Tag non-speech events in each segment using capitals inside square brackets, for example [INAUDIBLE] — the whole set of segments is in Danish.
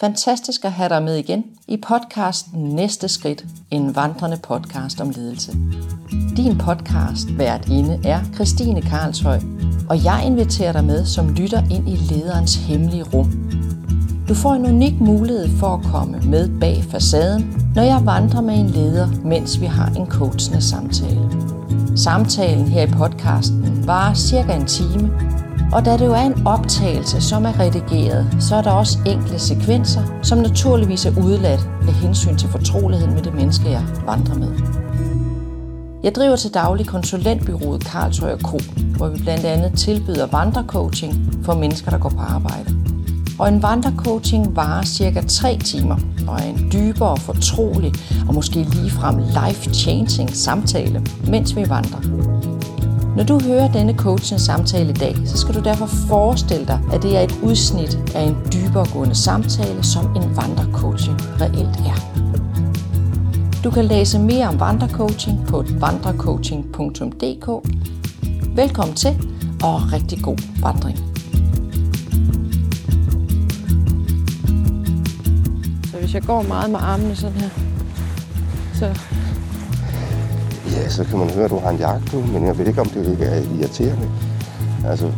Fantastisk at have dig med igen i podcasten Næste Skridt, en vandrende podcast om ledelse. Din podcast hvert inde er Christine Karlshøj, og jeg inviterer dig med som lytter ind i lederens hemmelige rum. Du får en unik mulighed for at komme med bag facaden, når jeg vandrer med en leder, mens vi har en coachende samtale. Samtalen her i podcasten varer cirka en time, og da det jo er en optagelse, som er redigeret, så er der også enkle sekvenser, som naturligvis er udladt af hensyn til fortroligheden med det menneske, jeg vandrer med. Jeg driver til daglig konsulentbyrået Karlsøj Co., hvor vi blandt andet tilbyder vandrecoaching for mennesker, der går på arbejde. Og en vandrecoaching varer cirka 3 timer og er en dybere, fortrolig og måske ligefrem life-changing samtale, mens vi vandrer. Når du hører denne coachens samtale i dag, så skal du derfor forestille dig, at det er et udsnit af en dyberegående samtale, som en vandrecoaching reelt er. Du kan læse mere om vandrecoaching på vandrecoaching.dk. Velkommen til, og rigtig god vandring. Så hvis jeg går meget med armene sådan her, så Ja, så kan man høre, at du har en jakke på, men jeg ved ikke, om det er irriterende. Altså,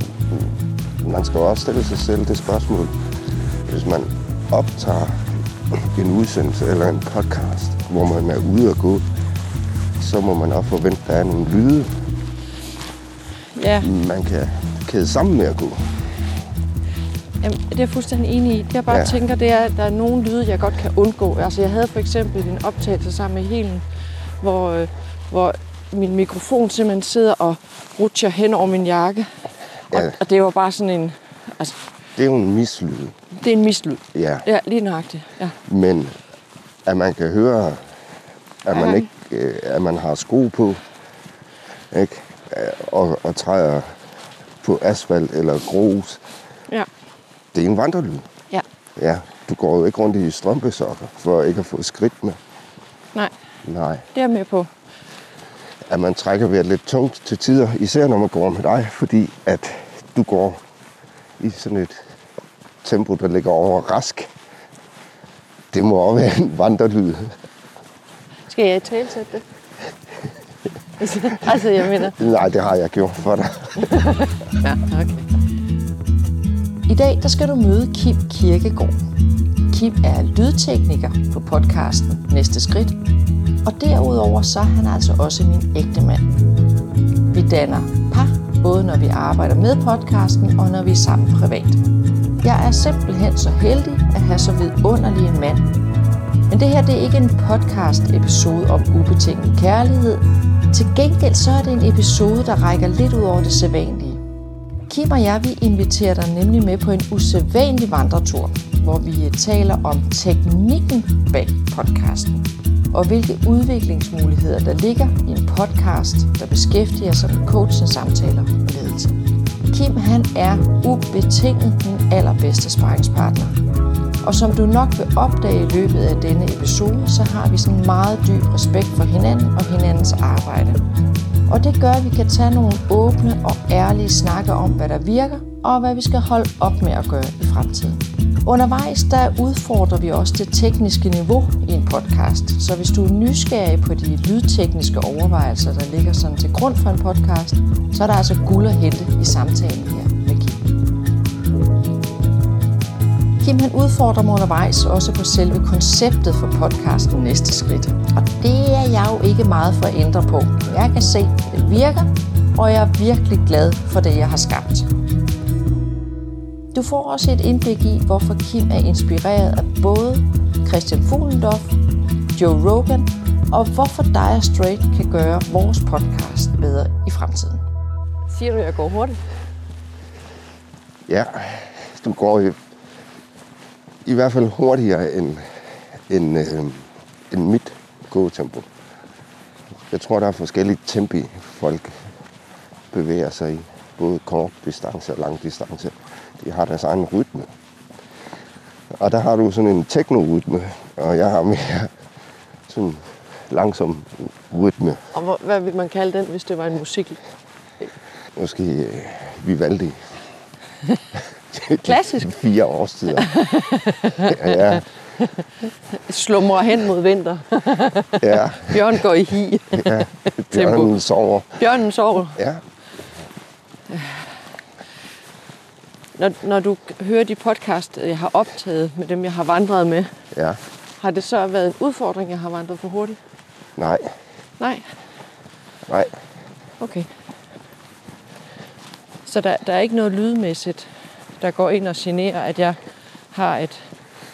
man skal også stille sig selv det spørgsmål, hvis man optager en udsendelse eller en podcast, hvor man er ude at gå, så må man også forvente, at der er nogle lyde, ja, man kan kæde sammen med at gå. Jamen, det er jeg fuldstændig enig i. Det jeg bare. Ja. tænker, det er, at der er nogle lyde, jeg godt kan undgå. Altså, jeg havde for eksempel en optagelse sammen med Helen, hvor, øh, hvor min mikrofon simpelthen sidder og rutscher hen over min jakke. Og, Ja. og det var bare sådan en... Altså, Det er jo en mislyd, det er en mislyd. ja. Ja, lige nøjagtigt. Ja. Men at man kan høre, at man Ja. ikke øh, at man har sko på, ikke? Øh, Og, og træder på asfalt eller grus, ja. det er en vandrelyd. Ja. Ja, du går jo ikke rundt i strømpesokker for ikke at få skridt med. Nej, Nej. det er jeg med på. At man trækker ved lidt tungt til tider, især når man går med dig, fordi at du går i sådan et tempo, der ligger over rask. Det må også være en vandrelyd. Skal jeg talsætte det? altså, jeg mener... Nej, det har jeg gjort for dig. [LAUGHS] Ja, okay. I dag der skal du møde Kim Kirkegaard. Kim er lydtekniker på podcasten Næste Skridt, og derudover så er han altså også min ægte mand. Vi danner par, både når vi arbejder med podcasten og når vi er sammen privat. Jeg er simpelthen så heldig at have så vidunderlig en mand. Men det her det er ikke en podcast episode om ubetinget kærlighed. Til gengæld så er det en episode, der rækker lidt ud over det sædvanlige. Kim og jeg, vi inviterer dig nemlig med på en usædvanlig vandretur, hvor vi taler om teknikken bag podcasten, og hvilke udviklingsmuligheder der ligger i en podcast, der beskæftiger sig med coachens samtaler og ledelse. Kim han er ubetinget min allerbedste sparringspartner. Og som du nok vil opdage i løbet af denne episode, så har vi sådan meget dyb respekt for hinanden og hinandens arbejde. Og det gør, at vi kan tage nogle åbne og ærlige snakke om, hvad der virker, og hvad vi skal holde op med at gøre i fremtiden. Undervejs der udfordrer vi også det tekniske niveau i en podcast, så hvis du er nysgerrig på de lydtekniske overvejelser, der ligger sådan til grund for en podcast, så er der altså guld at hente i samtalen her med Kim. Kim han udfordrer mig undervejs også på selve konceptet for podcasten Næste Skridt. Og det er jeg jo ikke meget for at ændre på. Jeg kan se, at det virker, og jeg er virkelig glad for det, jeg har skabt. Du får også et indblik i, hvorfor Kim er inspireret af både Christian Fuglendorf, Joe Rogan, og hvorfor Dire Straight kan gøre vores podcast bedre i fremtiden. Siger du, at jeg går hurtigt? Ja, du går i, i hvert fald hurtigere end, end, øh, end mit gåtempo. Jeg tror, der er forskellige tempi, folk bevæger sig i. Både kort distance og lang distance. De har deres egen rytme. Og der har du sådan en teknorytme, og jeg har mere sådan langsom rytme. Og hvor, hvad vil man kalde den, hvis det var en musik? Måske øh, Vivaldi. [LAUGHS] Klassisk. [LAUGHS] Fire årstider. ja, Slumrer hen mod vinter. ja, [LAUGHS] Bjørn går i hi. ja. Bjørnen sover. Bjørnen sover. Ja. Når, når du hører de podcast, jeg har optaget med dem, jeg har vandret med, Ja. har det så været en udfordring, jeg har vandret for hurtigt? Nej, Nej? nej. Okay. Så der, der er ikke noget lydmæssigt, der går ind og generer, at jeg har et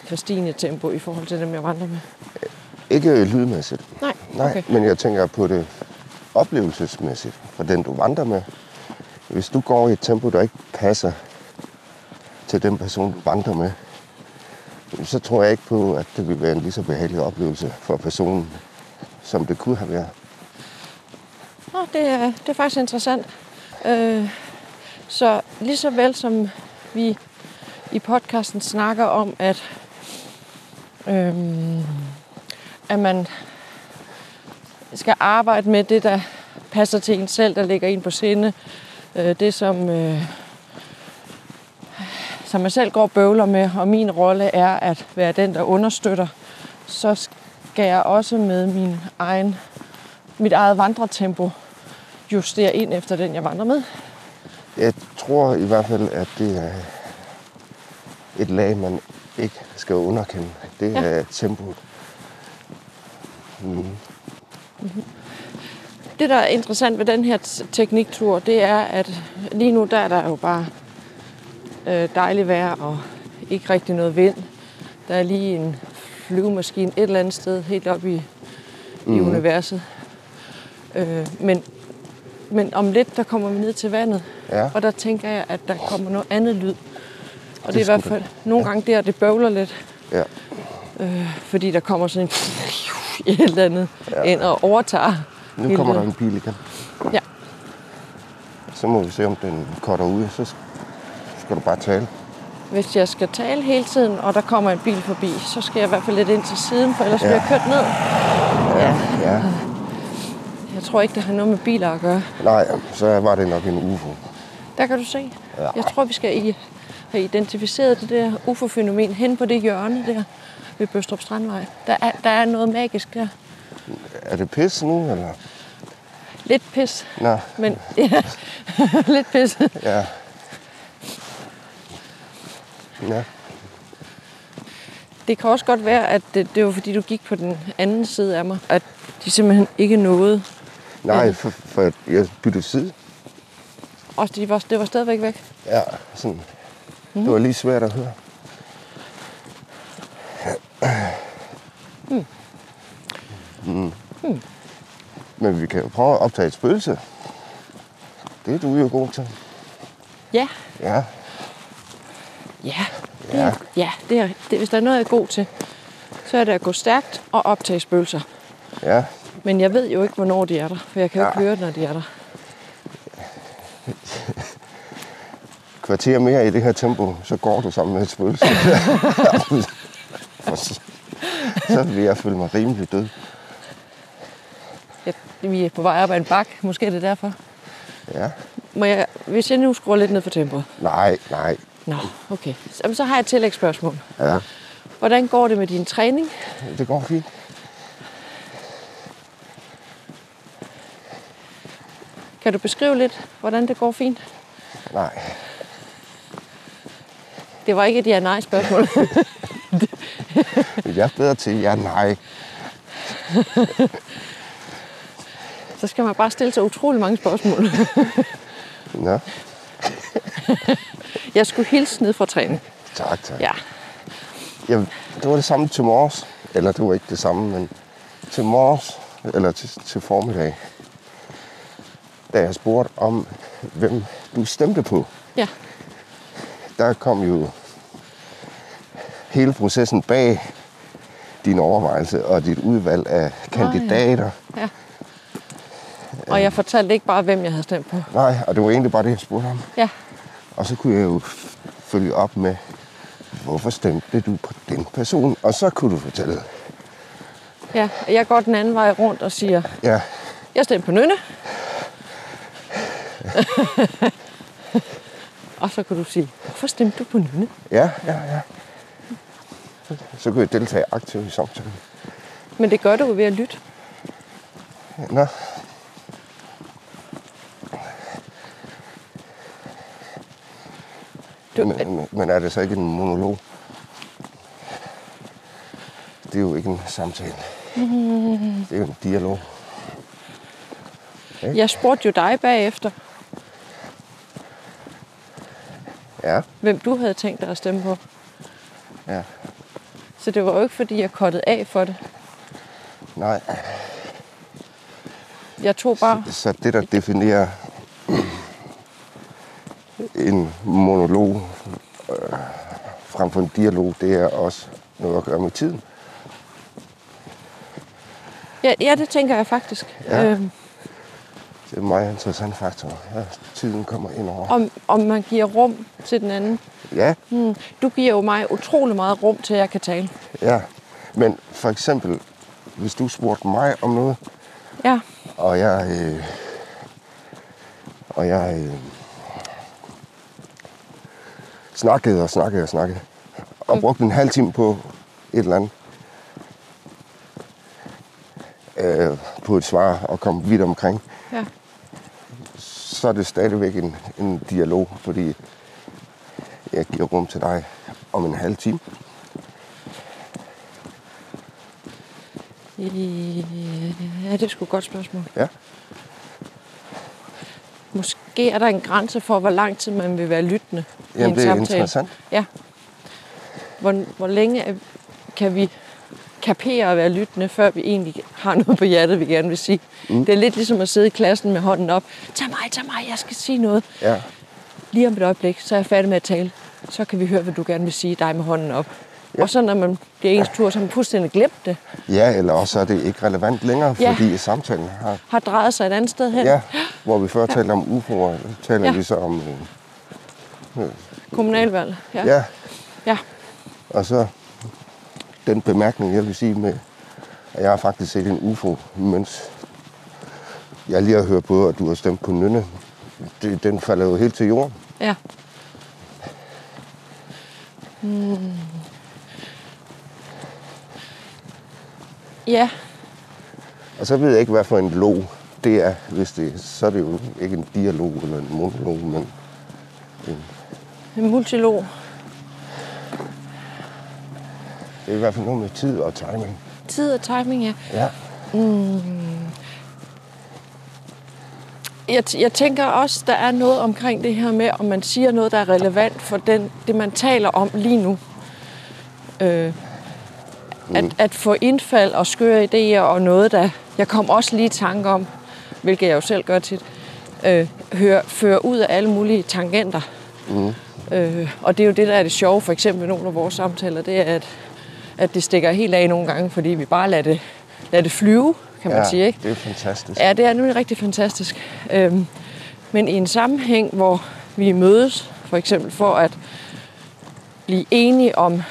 for stigende tempo i forhold til dem, jeg vandrer med? Ikke lydmæssigt. Nej? Nej, Okay. men jeg tænker på det oplevelsesmæssigt, for den du vandrer med. Hvis du går i et tempo, der ikke passer til den person, du banker med, så tror jeg ikke på, at det vil være en lige så behagelig oplevelse for personen, som det kunne have været. Nå, det er, det er faktisk interessant. Øh, så lige så vel som vi i podcasten snakker om, at, øh, at man skal arbejde med det, der passer til en selv, der ligger en på sinde. Øh, det, som, øh, som jeg selv går og bøvler med, og min rolle er at være den, der understøtter, så skal jeg også med min egen, mit eget vandretempo justere ind efter den, jeg vandrer med. Jeg tror i hvert fald, at det er et lag, man ikke skal underkende. Det Ja. er tempoet. Det, der er interessant ved den her tekniktur, det er, at lige nu der er der jo bare øh, dejligt vejr og ikke rigtig noget vind. Der er lige en flyvemaskine et eller andet sted helt oppe i, mm. i universet. Øh, men, men om lidt, der kommer vi ned til vandet, Ja. og der tænker jeg, at der kommer noget andet lyd. Og det, er i hvert fald nogle gange der, det bøvler lidt, Ja. fordi der kommer sådan en [LAUGHS] et eller andet ja. ind og overtager. Nu kommer der det. en bil igen. Ja. Så må vi se, om den cutter ud. Så skal du bare tale. Hvis jeg skal tale hele tiden, og der kommer en bil forbi, så skal jeg i hvert fald lidt ind til siden, for ellers ja. Bliver jeg kørt ned. Ja. Ja. Jeg tror ikke, det har noget med biler at gøre. Nej, så var det nok en UFO. Der kan du se. Ja. Jeg tror, vi skal i, have identificeret det der UFO-fænomen hen på det hjørne der ved Bøstrup Strandvej. Der er, der er noget magisk der. Er det pis nu, eller? Lidt pis, Nå, men ja, [LAUGHS] lidt pis. ja. Ja, Det kan også godt være, at det, det var fordi, du gik på den anden side af mig, at de simpelthen ikke nåede. nej, for, for jeg byttede side. Og de var, det var stadigvæk væk. Ja, sådan. Det var lige svært at høre. Mm. Men vi kan jo prøve at optage et spøgelse. Det er du jo god til. Ja, Ja, ja. Det Ja. er, ja, det er, det, hvis der er noget, jeg er god til, så er det at gå stærkt og optage spøgelser. ja. Men jeg ved jo ikke, hvornår de er der, for jeg kan jo Ja. ikke høre, når de er der. [LAUGHS] Kvarter mere i det her tempo, så går du sammen med et spøgelse. [LAUGHS] Så, vil jeg føle mig rimelig død. Jeg, vi er på vej op ad en bak, måske er det derfor. Ja. Må jeg, hvis jeg nu skruer lidt ned for tempoet. Nej, nej. Nå, okay. Så, så har jeg et tillægsspørgsmål. Ja, Hvordan går det med din træning? det går fint. Kan du beskrive lidt, hvordan det går fint? Nej. Det var ikke et ja-nej-spørgsmål. Jeg er bedre til ja, nej. så skal man bare stille så utrolig mange spørgsmål. Nå, [LAUGHS] jeg skulle hilse ned fra træning. tak, tak. Ja. Jeg, det var det samme til morges. Eller det var ikke det samme, men til morges, eller til, til formiddag. Da jeg spurgte om, hvem du stemte på, Ja. der kom jo hele processen bag din overvejelse og dit udvalg af kandidater. ja. Og jeg fortalte ikke bare, hvem jeg havde stemt på. Nej, og det var egentlig bare det, jeg spurgte om. Ja. Og så kunne jeg jo følge op med, hvorfor stemte du på den person? Og så kunne du fortælle, Ja, jeg går den anden vej rundt og siger, ja, jeg stemte på Nynne. [LAUGHS] Og så kan du sige, hvorfor stemte du på Nynne? Ja, ja, ja. Så kan jeg deltage aktivt i samtalen. Men det gør du ved at lytte. Nå. Du, Men, men er det så ikke en monolog? Det er jo ikke en samtale. Det er jo en dialog. jeg spurgte jo dig bagefter, Ja, hvem du havde tænkt dig at stemme på. ja. Så det var jo ikke, fordi jeg kottede af for det. Nej, Jeg tog bare... så det, der definerer en monolog øh, frem for en dialog, det er også noget at gøre med tiden. Ja, ja det tænker jeg faktisk. Ja. Øhm, Det er en meget interessant faktor. Ja, tiden kommer ind over. om, om man giver rum til den anden. Ja, Hmm. Du giver jo mig utrolig meget rum til, at jeg kan tale. ja. Men for eksempel, hvis du spurgte mig om noget, Ja, og jeg, øh, og jeg øh, snakkede og snakkede og snakkede, og brugte en halv time på et eller andet, øh, på et svar og kom vidt omkring, ja. så er det stadigvæk en, en dialog, fordi jeg giver rum til dig om en halv time. Ja, det er sgu et godt spørgsmål. Ja, Måske er der en grænse for, hvor lang tid man vil være lyttende i Jamen, en det er samtale. interessant. Ja. Hvor, hvor længe kan vi kapere at være lyttende, før vi egentlig har noget på hjertet, vi gerne vil sige. Mm. Det er lidt ligesom at sidde i klassen med hånden op. Tag mig, tag mig, jeg skal sige noget. ja, Lige om et øjeblik, så er jeg færdig med at tale. Så kan vi høre, hvad du gerne vil sige, dig med hånden op. Ja. Og så når man bliver ens tur, så har man fuldstændig glemt det. ja, eller også er det ikke relevant længere, Ja. fordi samtalen har Har drejet sig et andet sted hen. Ja, hvor vi før talte om UFO'er, taler Ja. vi så om... Øh, Kommunalvalg. Ja. ja. ja. og så den bemærkning, jeg vil sige med, at jeg har faktisk set en UFO, mens jeg lige har hørt på, at du har stemt på Nynne. Det, den falder jo helt til jorden. Ja. Hmm. Ja, Og så ved jeg ikke, hvad for en log det er, hvis det så er det jo ikke en dialog eller en monolog, men en multilog. det er i hvert fald noget med tid og timing. Tid og timing, ja. Ja, Jeg, t- jeg tænker også, der er noget omkring det her med, om man siger noget, der er relevant for den, det, man taler om lige nu. Øh, at, at få indfald og skøre idéer og noget, der... Jeg kom også lige i tanke om, hvilket jeg jo selv gør tit, øh, høre, føre ud af alle mulige tangenter. Mm. Øh, og det er jo det, der er det sjove, for eksempel nogle af vores samtaler, det er, at, at det stikker helt af nogle gange, fordi vi bare lader det, lader det flyve, kan man ja sige. Ikke? det er fantastisk. Ja, det er nemlig rigtig fantastisk. Øhm, men i en sammenhæng, hvor vi mødes, for eksempel for at blive enige om,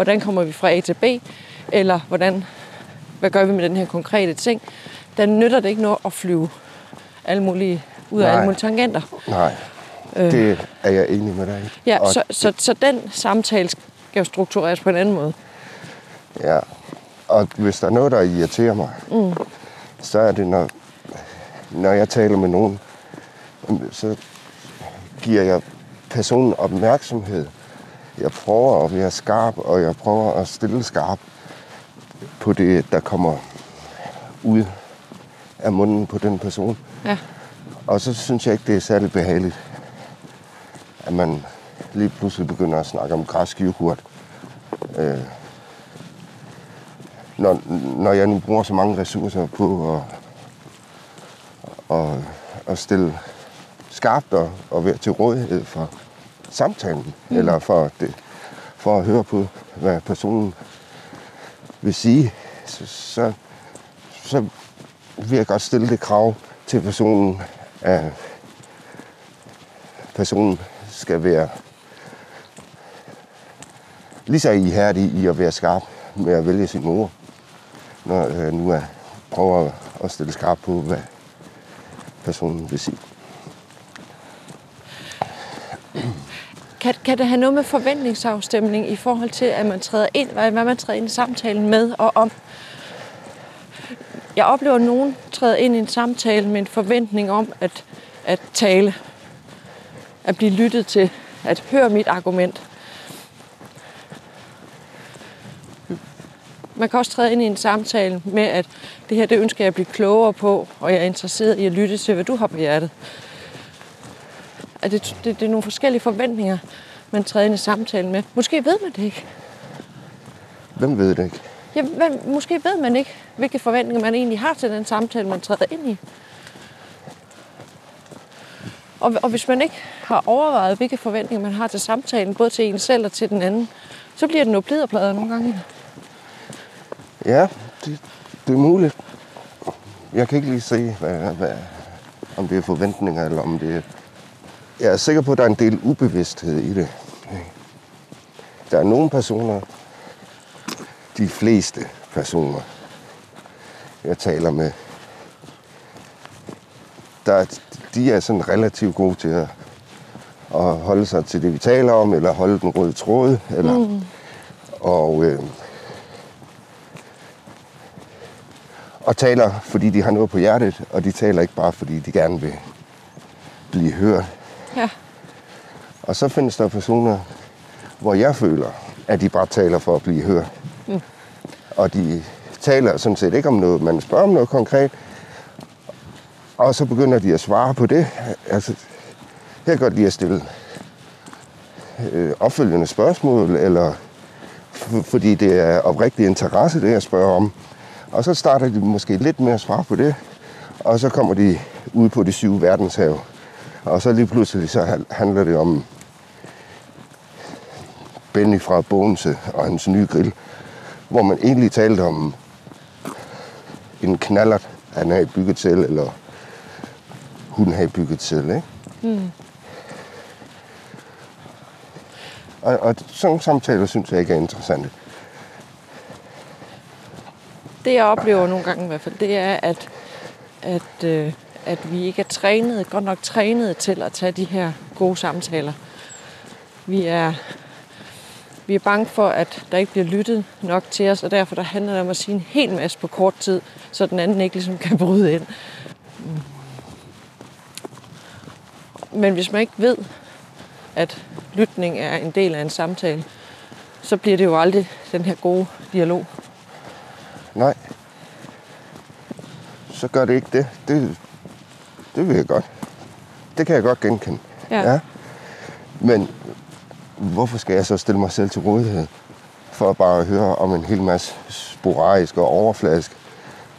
hvordan kommer vi fra A til B, eller hvordan, hvad gør vi med den her konkrete ting, der nytter det ikke noget at flyve alle mulige, ud af Nej. alle mulige tangenter. Nej, det er jeg enig med dig. Ja, Og så, så, så den samtale skal jo struktureres på en anden måde. Ja, og hvis der er noget, der irriterer mig, mm. så er det, når, når jeg taler med nogen, så giver jeg personen opmærksomhed. Jeg prøver at være skarp, og jeg prøver at stille skarp på det, der kommer ud af munden på den person. Ja, Og så synes jeg ikke, det er særlig behageligt, at man lige pludselig begynder at snakke om græsk yoghurt. Øh, når, når jeg nu bruger så mange ressourcer på at, at, at stille skarpt og, og være til rådighed for samtalen, mm. eller for, det, for at høre på, hvad personen vil sige, så, så, så vil jeg godt stille det krav til personen, at personen skal være lige så ihærdig i at være skarp med at vælge sin mor, når jeg nu er, prøver at stille skarp på, hvad personen vil sige. Kan det have noget med forventningsafstemning i forhold til, at man træder ind, hvad man træder ind i samtalen med og om? Jeg oplever, at nogen træder ind i en samtale med en forventning om at, at tale, at blive lyttet til, at høre mit argument. Man kan også træde ind i en samtale med, at det her, det ønsker jeg at blive klogere på, og jeg er interesseret i at lytte til, hvad du har på hjertet. At det, det, det er nogle forskellige forventninger, man træder ind i samtalen med. Måske ved man det ikke. Hvem ved det ikke? Ja, men måske ved man ikke, hvilke forventninger man egentlig har til den samtale, man træder ind i. Og, og hvis man ikke har overvejet, hvilke forventninger man har til samtalen, både til en selv og til den anden, så bliver det noget pliderplader nogle gange. Ja, det, det er muligt. Jeg kan ikke lige se, hvad, hvad, om det er forventninger, eller om det er... Jeg er sikker på, at der er en del ubevidsthed i det. Der er nogle personer, de fleste personer, jeg taler med, der, de er sådan relativt gode til at, at holde sig til det, vi taler om, eller holde den røde tråd, eller, mm. og, øh, og taler, fordi de har noget på hjertet, og de taler ikke bare, fordi de gerne vil blive hørt. Ja. Og så findes der personer, hvor jeg føler, at de bare taler for at blive hørt. Mm. Og de taler sådan set ikke om noget, man spørger om noget konkret. Og så begynder de at svare på det. Altså, jeg kan godt lide at stille øh, opfølgende spørgsmål, eller f- fordi det er oprigtig interesse, det jeg spørger om. Og så starter de måske lidt med at svare på det, og så kommer de ud på de syv verdenshav. Og så lige pludselig så han- handler det om Benny fra Bogense og hans nye grill, hvor man egentlig talte om en knallert, han havde bygget til, eller hun havde bygget til. Ikke? Mm. Og, og sådan samtaler synes jeg ikke er interessante. Det jeg oplever nogle gange i hvert fald, det er, at, at, øh, at vi ikke er trænet, godt nok trænet til at tage de her gode samtaler. Vi er, vi er bange for, at der ikke bliver lyttet nok til os, og derfor der handler det om at sige en hel masse på kort tid, så den anden ikke ligesom kan bryde ind. Men hvis man ikke ved, at lytning er en del af en samtale, så bliver det jo aldrig den her gode dialog. Nej. Så gør det ikke det. Det, det vil jeg godt. Det kan jeg godt genkende. Ja. ja. Men hvorfor skal jeg så stille mig selv til rådighed for bare at høre om en hel masse sporadisk og overfladisk,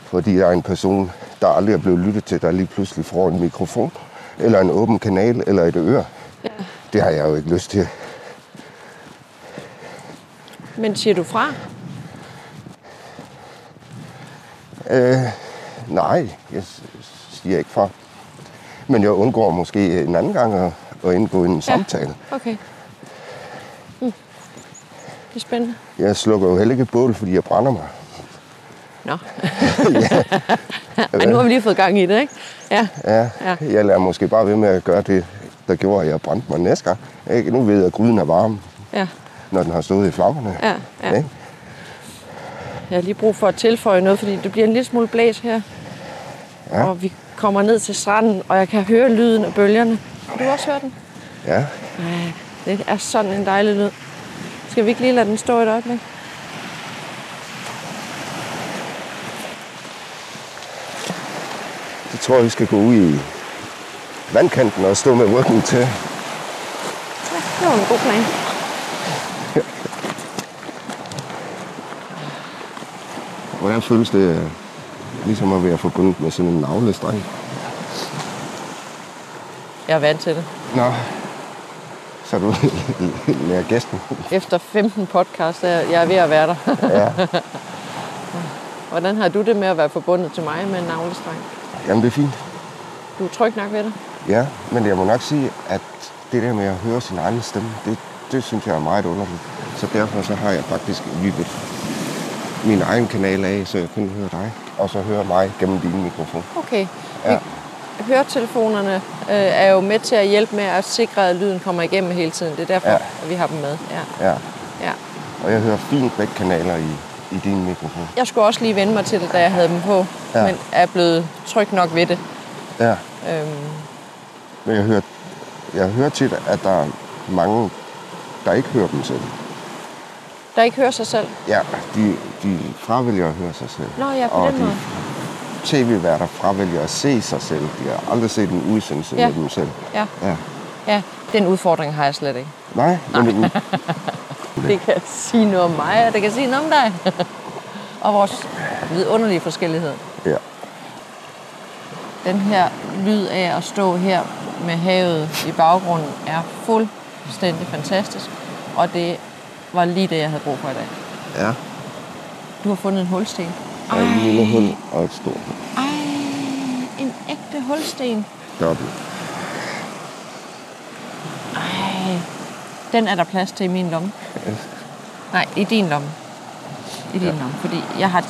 fordi der er en person, der aldrig er blevet lyttet til, der lige pludselig får en mikrofon, eller en åben kanal, eller et øre. Ja. Det har jeg jo ikke lyst til. Men siger du fra? Øh, nej, jeg siger ikke fra. Men jeg undgår måske en anden gang at, at indgå i en samtale. Okay. Mm. Det er spændende. Jeg slukker jo heller ikke bål, fordi jeg brænder mig. Nå. [LAUGHS] [LAUGHS] Ej, nu har vi lige fået gang i det, ikke? Ja. Ja, Ja. ja. Jeg lader måske bare ved med at gøre det, der gjorde, at jeg brændte mig næste gang. Ikke? Nu ved jeg, at gryden er varm, Ja. når den har stået i flammerne. Ja, ja. Ikke? Jeg har lige brug for at tilføje noget, fordi det bliver en lille smule blæs her. Ja. Og vi kommer ned til stranden, og jeg kan høre lyden af bølgerne. Kan du også høre den? ja. Ej, det er sådan en dejlig lyd. Skal vi ikke lige lade den stå et øjeblik? Jeg tror, vi skal gå ud i vandkanten og stå med ryggen til. Ja, det var en god plan. [LAUGHS] Hvordan føles det ligesom at være forbundet med sådan en navlestreng? Jeg er vant til det. Nå, så du [LAUGHS] mere gæsten. Efter 15 podcast, er jeg er ved at være der. Ja. [LAUGHS] Hvordan har du det med at være forbundet til mig med en navlestreng? Jamen, det er fint. Du er tryg nok ved det? Ja, men jeg må nok sige, at det der med at høre sin egen stemme, det, det synes jeg er meget underligt. Så derfor så har jeg faktisk lyttet min egen kanal af, så jeg kun hører dig, og så hører mig gennem din mikrofon. Okay. Ja. høretelefonerne øh, er jo med til at hjælpe med at sikre, at lyden kommer igennem hele tiden. Det er derfor, Ja. at vi har dem med. Ja. Ja. Ja. Og jeg hører fint begge kanaler i, i din mikrofon. Jeg skulle også lige vende mig til det, da jeg havde dem på, ja. men er blevet tryg nok ved det. Ja. Øhm, Men jeg hører, jeg hører tit, at der er mange, der ikke hører dem selv. Der ikke hører sig selv. Ja, de, de fravælger at høre sig selv. Nå ja, på og den de måde. tv-værter fravælger at se sig selv. De har aldrig set en udsendelse Ja. med dem selv. Ja. Ja. ja, den udfordring har jeg slet ikke. Nej, men det, [LAUGHS] Det kan sige noget om mig, og det kan sige noget om dig. [LAUGHS] og vores vidunderlige forskellighed. ja. Den her lyd af at stå her med havet i baggrunden er fuldstændig fantastisk. Og det var lige det, jeg havde brug for i dag. ja. Du har fundet en hulsten. Og en lille hul og et stort hul. Ej, en ægte hulsten. Dobbelt. Ej, den er der plads til i min lomme. [LAUGHS] Nej, i din lomme. I din ja. lomme, fordi jeg har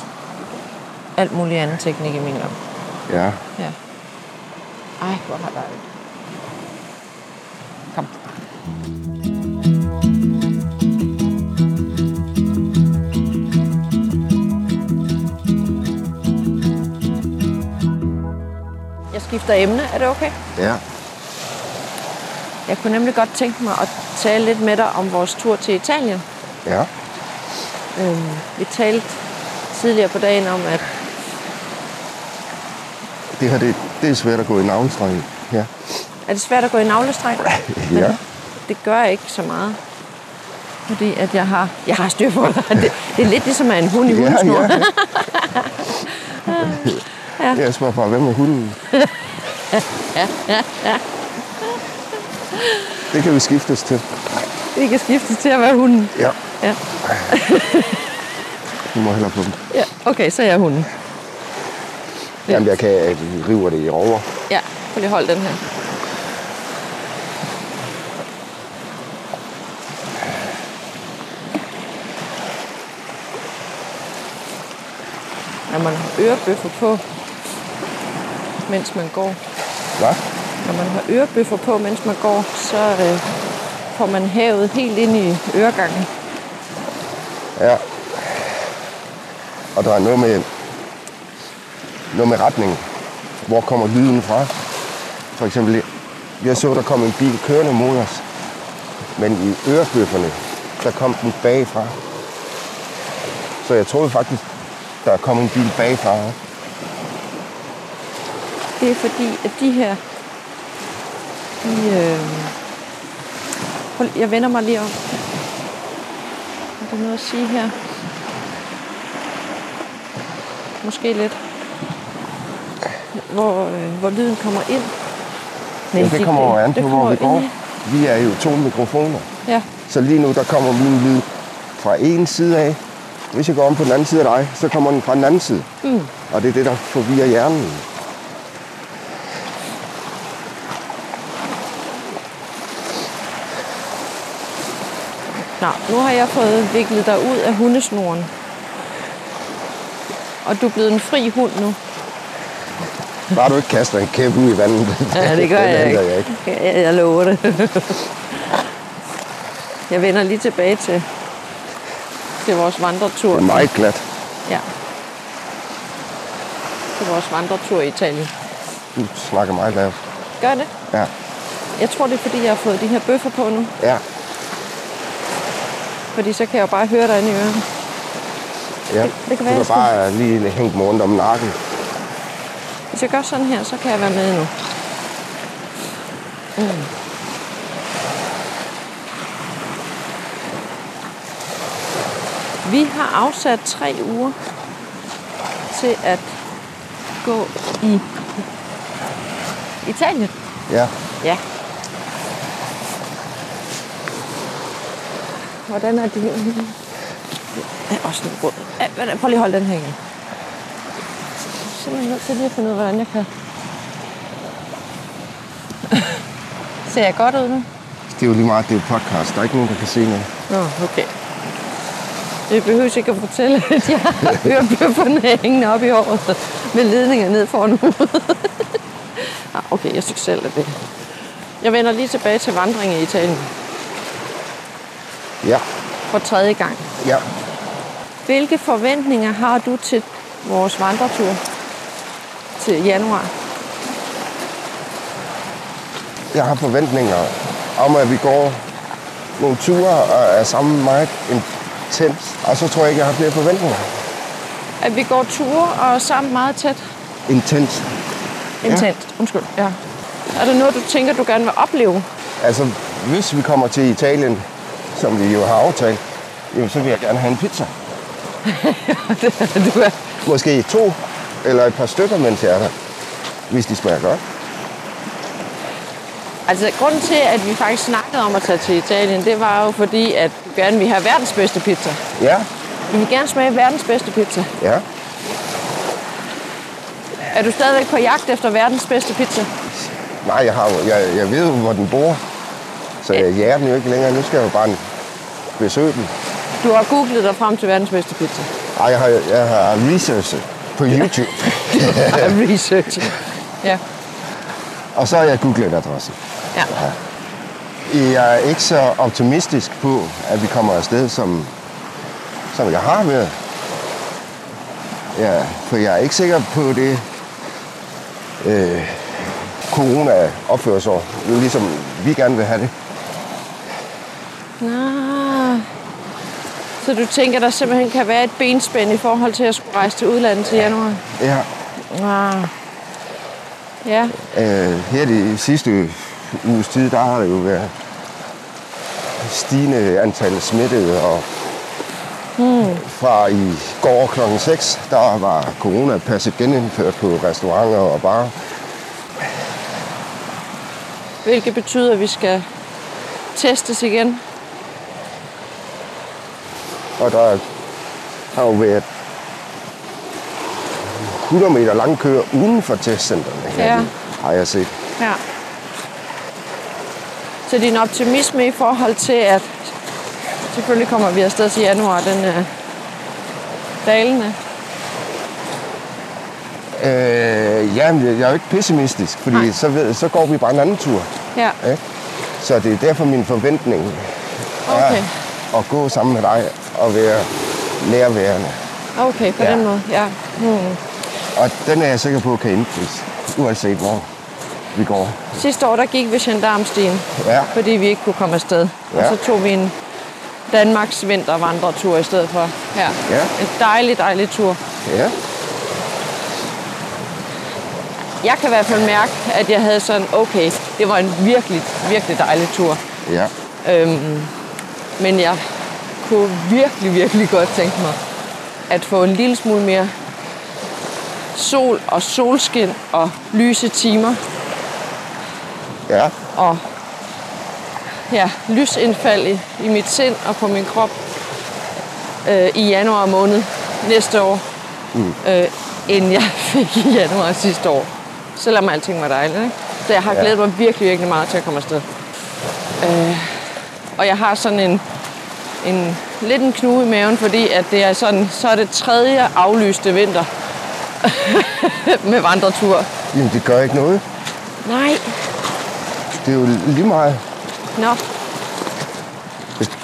alt muligt andet teknik i min lomme. Ja. Ja. Ej, hvor har dejligt. Kom. Skifter emne. Er det okay? Ja. Jeg kunne nemlig godt tænke mig at tale lidt med dig om vores tur til Italien. Ja. Øhm, vi talte tidligere på dagen om, at Det her, det, det er svært at gå i navnstreng. i. Ja. er det svært at gå i navlestreng. [LAUGHS] Ja. Det gør ikke så meget. Fordi at jeg har, jeg har styr på det. [LAUGHS] det. Det er lidt ligesom at en hund i Ja, ja. [LAUGHS] Jeg spørger bare, hvem er hunden? Det kan vi skiftes til. Det kan skiftes til at være hunden. Ja. Ja. Du må hellere på dem. ja. Okay, så er jeg hunden. Jamen, jeg kan jeg river det i over. Ja, prøv lige at holde den her. Når man har ørebøffer på, mens man går. Hvad? Når man har ørebøffer på, mens man går, så øh, får man havet helt ind i øregangen. Ja. Og der er noget med, noget med retningen. Hvor kommer lyden fra? For eksempel, jeg så, der kom en bil kørende mod os. Men i ørebøfferne, der kom den bagfra. Så jeg troede faktisk, der kom en bil bagfra. Det er fordi, at de her... De, øh... Jeg vender mig lige om. Er der noget at sige her? Måske lidt. Hvor, øh, hvor lyden kommer ind. Nej, Ja, det de- kommer jo an det på, hvor vi går. ind Vi er jo to mikrofoner. Ja, Så lige nu, der kommer min lyd fra en side af. Hvis jeg går om på den anden side af dig, så kommer den fra den anden side. Mm. Og det er det, der forvirrer hjernen. Nu har jeg fået viklet dig ud af hundesnoren. Og du er blevet en fri hund nu. Bare du ikke kaster en kæp ud i vandet. Ja, det gør jeg ikke. jeg ikke. Ja, jeg lover det. Jeg vender lige tilbage til, til vores vandretur. Det er meget glat. Ja. Til vores vandretur i Italien. Du snakker meget lavt. Gør det? Ja. Jeg tror, det er, fordi jeg har fået de her bøffer på nu. Ja. Fordi så kan jeg jo bare høre dig inde i ørerne. ja. det kan du være, kan jeg skal- bare lige hænge dem rundt om nakken. Hvis jeg gør sådan her, så kan jeg være med nu. Mm. Vi har afsat tre uger til at gå i Italien. Ja. Ja. Hvordan er det? Det er også. Ja, vent, Prøv lige at holde den her igen. Jeg er simpelthen nødt til lige at finde ud af, hvordan jeg kan. [LAUGHS] Ser jeg godt ud nu? Det er jo lige meget, det er podcast. Der er ikke nogen, der kan se noget. Nå, okay. Det behøver ikke at fortælle, at jeg har hørebøfferne hængende op i håret med ledninger ned foran hovedet. [LAUGHS] Ah, okay, jeg synes selv, at det... Jeg vender lige tilbage til vandringen i Italien Ja, for tredje gang. ja. Hvilke forventninger har du til vores vandretur til januar? Jeg har forventninger om, at vi går nogle ture og er sammen meget intens. Og så tror jeg ikke, jeg har flere forventninger. At vi går ture og er sammen meget tæt? Intens. Intenst, undskyld. Ja. Er der noget, du tænker, du gerne vil opleve? Altså, hvis vi kommer til Italien, som vi jo har aftalt, jo, så vil jeg gerne have en pizza. [LAUGHS] du er... Måske to eller et par stykker, mens jeg er der. Hvis de smager godt. Altså, grunden til, at vi faktisk snakkede om at tage til Italien, det var jo fordi, at vi gerne vil have verdens bedste pizza. Ja, Vi vil gerne smage verdens bedste pizza. ja. Er du stadigvæk på jagt efter verdens bedste pizza? Nej, jeg, har, jo- jeg, jeg ved jo, hvor den bor. Så jeg jager den jo ikke længere. Nu skal jeg jo bare besøge den. Du har googlet dig frem til verdens bedste pizza. Ej, jeg har, jeg har researchet på YouTube. [LAUGHS] Research. Ja. Og så har jeg googlet adressen. ja. Jeg er ikke så optimistisk på, at vi kommer afsted, som, som jeg har været. Ja, for jeg er ikke sikker på det, øh, corona opfører sig, ligesom vi gerne vil have det. Nå. Så du tænker, der simpelthen kan være et benspænd i forhold til at skulle rejse til udlandet til januar? Ja, Ah. Ja, øh, her de sidste uges tid, der har det jo været stigende antal smittede, og fra i går kl. 6, der var coronapasset genindført på restauranter og barer. hvilket betyder, at vi skal testes igen. Og der har jo været 100 meter lang køer uden for testcentrene. her, Ja. Har jeg set. Ja. Så din optimisme i forhold til, at selvfølgelig kommer vi afsted til januar, den er dalende. Øh, jamen, jeg er jo ikke pessimistisk, fordi Nej. så, ved, så går vi bare en anden tur. Ja, Ikke? Så det er derfor min forventning okay. er at gå sammen med dig og være nærværende. Okay, på Ja. den måde. Ja. Hmm. Og den er jeg sikker på kan indfries, uanset hvor vi går. Sidste år, der gik vi gendarmstien, Ja, fordi vi ikke kunne komme afsted. Ja. Og så tog vi en Danmarks vintervandretur i stedet for her. Ja. En dejlig, dejlig tur. ja, Jeg kan i hvert fald mærke, at jeg havde sådan, okay, det var en virkelig, virkelig dejlig tur. ja. Øhm, men jeg kunne virkelig, virkelig godt tænke mig at få en lille smule mere sol og solskin og lyse timer ja. og ja, lysindfald i, i mit sind og på min krop øh, i januar måned næste år, mm. øh, end jeg [LAUGHS] fik i januar sidste år. Selvom alting var dejligt. Ikke? Så jeg har Ja. glædet mig virkelig, virkelig meget til at komme afsted. Øh, og jeg har sådan en, en lidt en knude i maven, fordi at det er sådan, så er det tredje aflyste vinter [LAUGHS] med vandretur. Jamen, det gør ikke noget. Nej, Det er jo lige meget. nå,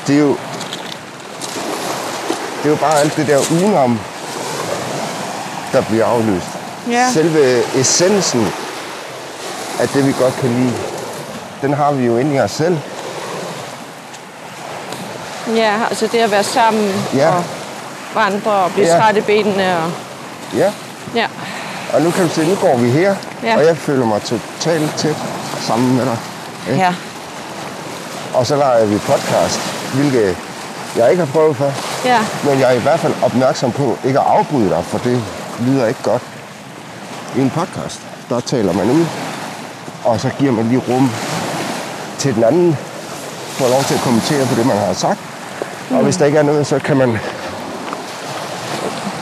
Det er jo, det er jo bare alt det der udenom, der bliver afløst. Ja. Selve essensen af det, vi godt kan lide, den har vi jo inde i os selv. Ja, altså det at være sammen Ja. og vandre og blive Ja. træt i benene. Og, Ja, ja. og nu kan du se, nu går vi her, Ja. og jeg føler mig totalt tæt sammen med dig. ja. Og så leger vi podcast, hvilket jeg ikke har prøvet før. Ja, Men jeg er i hvert fald opmærksom på ikke at afbryde dig, for det lyder ikke godt. I en podcast, der taler man ud, og så giver man lige rum til den anden, får lov til at kommentere på det, man har sagt. Mm. Og hvis der ikke er noget, så kan man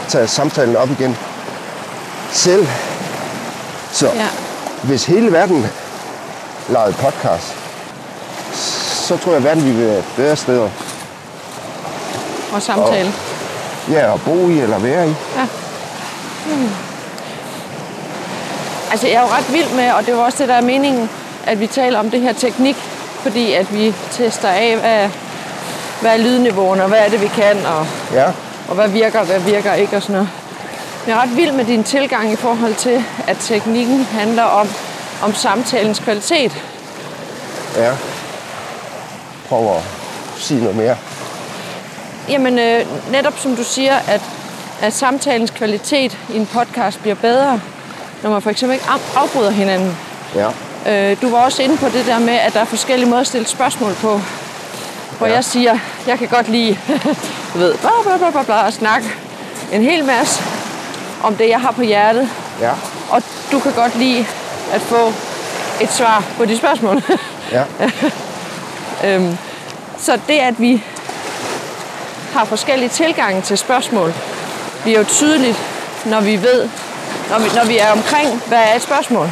tage samtalen op igen selv. Så ja. hvis hele verden lavede podcast, så tror jeg, at verden ville være et bedre sted Og samtale. ja, at bo i eller være i. Ja. Altså, jeg er jo ret vild med, og det var også det, der er meningen, at vi taler om det her teknik, fordi at vi tester af, hvad, hvad er lydniveauerne, og hvad er det, vi kan, og, Ja, og hvad virker, og hvad virker ikke, og sådan noget. Jeg er ret vild med din tilgang i forhold til, at teknikken handler om, om samtalens kvalitet. ja. Prøv at sige noget mere. Jamen, øh, netop som du siger, at, at samtalens kvalitet i en podcast bliver bedre, når man for eksempel ikke af- afbryder hinanden. Ja, Øh, du var også inde på det der med, at der er forskellige måder at stille spørgsmål på. Hvor Ja. jeg siger, jeg kan godt lide, [LAUGHS] du ved, bla bla bla bla bla, og snakke en hel masse om det, jeg har på hjertet. ja, Og du kan godt lide at få et svar på de spørgsmål. [LAUGHS] ja, øhm, så det, at vi har forskellige tilgange til spørgsmål, bliver jo tydeligt, når vi ved, når vi, når vi er omkring, hvad er et spørgsmål.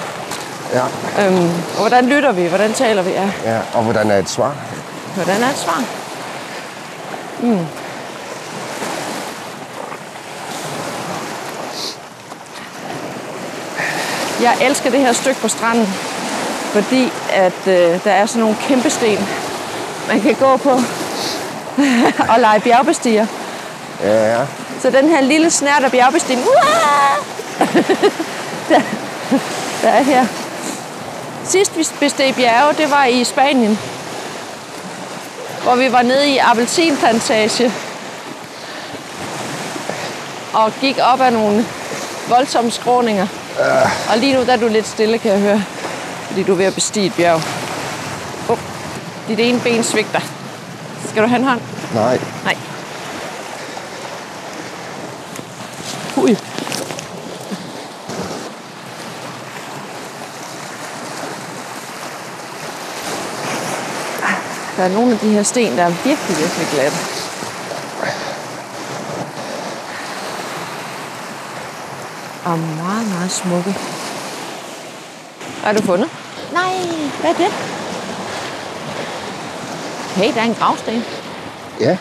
ja, Øhm, og hvordan lytter vi? Hvordan taler vi? Ja. ja. Og hvordan er et svar? Hvordan er et svar? Mm. Jeg elsker det her stykke på stranden, fordi at øh, der er sådan nogle kæmpe sten, man kan gå på [LAUGHS] og lege bjergbestiger. Ja, ja. Så den her lille snært af bjergbestigning, [LAUGHS] der, der er her. Sidst vi besteg bjerge, det var i Spanien, hvor vi var nede i appelsinplantage og gik op ad nogle voldsomme skråninger. Og lige nu der er du lidt stille, kan jeg høre, fordi du er ved at bestige et bjerg. Oh, dit ene ben svigter. Skal du have en hånd? Nej. Nej. Ui. Der er nogle af de her sten, der er virkelig, virkelig glatte. Og meget, meget smukke. Hvad har du fundet? Nej, hvad er det? Hey, der er en gravsten. Ja,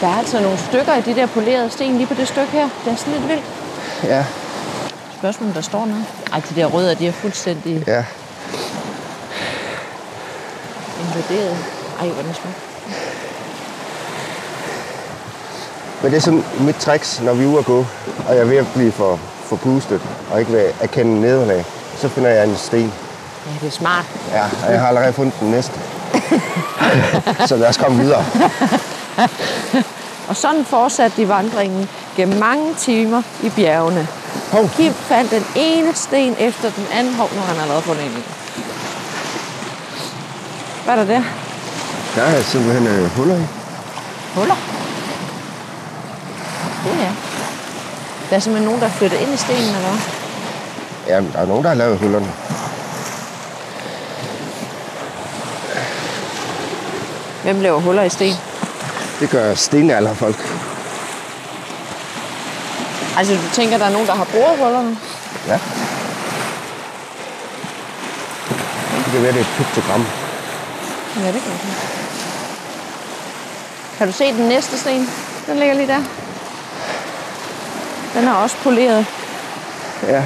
Der er altså nogle stykker af de der polerede sten lige på det stykke her. Det er sådan lidt vildt. ja, Spørgsmål, der står noget. Ej, de der rødder, de er fuldstændig ja. Invaderet. Ej, hvor er den smuk. Men det er sådan mit tricks, når vi er ude at gå, og jeg er ved at blive for, for boostet, og ikke vil erkende nederlag, så finder jeg en sten. Ja, det er smart. Ja, og jeg har allerede fundet den næste. [LAUGHS] så lad os komme videre. Og sådan fortsatte de vandringen gennem mange timer i bjergene. Hov, Kim fandt den ene sten efter den anden. Hov, nu har han allerede fundet en. Hvad er der der? der er simpelthen øh, huller i. Huller. Det er. Der er simpelthen nogen, der er flyttet ind i stenen, eller hvad? Jamen, der er nogen, der har lavet hullerne. Hvem laver huller i sten? Det gør stenalderfolk. Altså, du tænker, der er nogen, der har boret hullerne? Ja. Det kan være, det er et piktogram. Ja, det kan. Kan du se den næste sten? Den ligger lige der. Den er også poleret. Ja,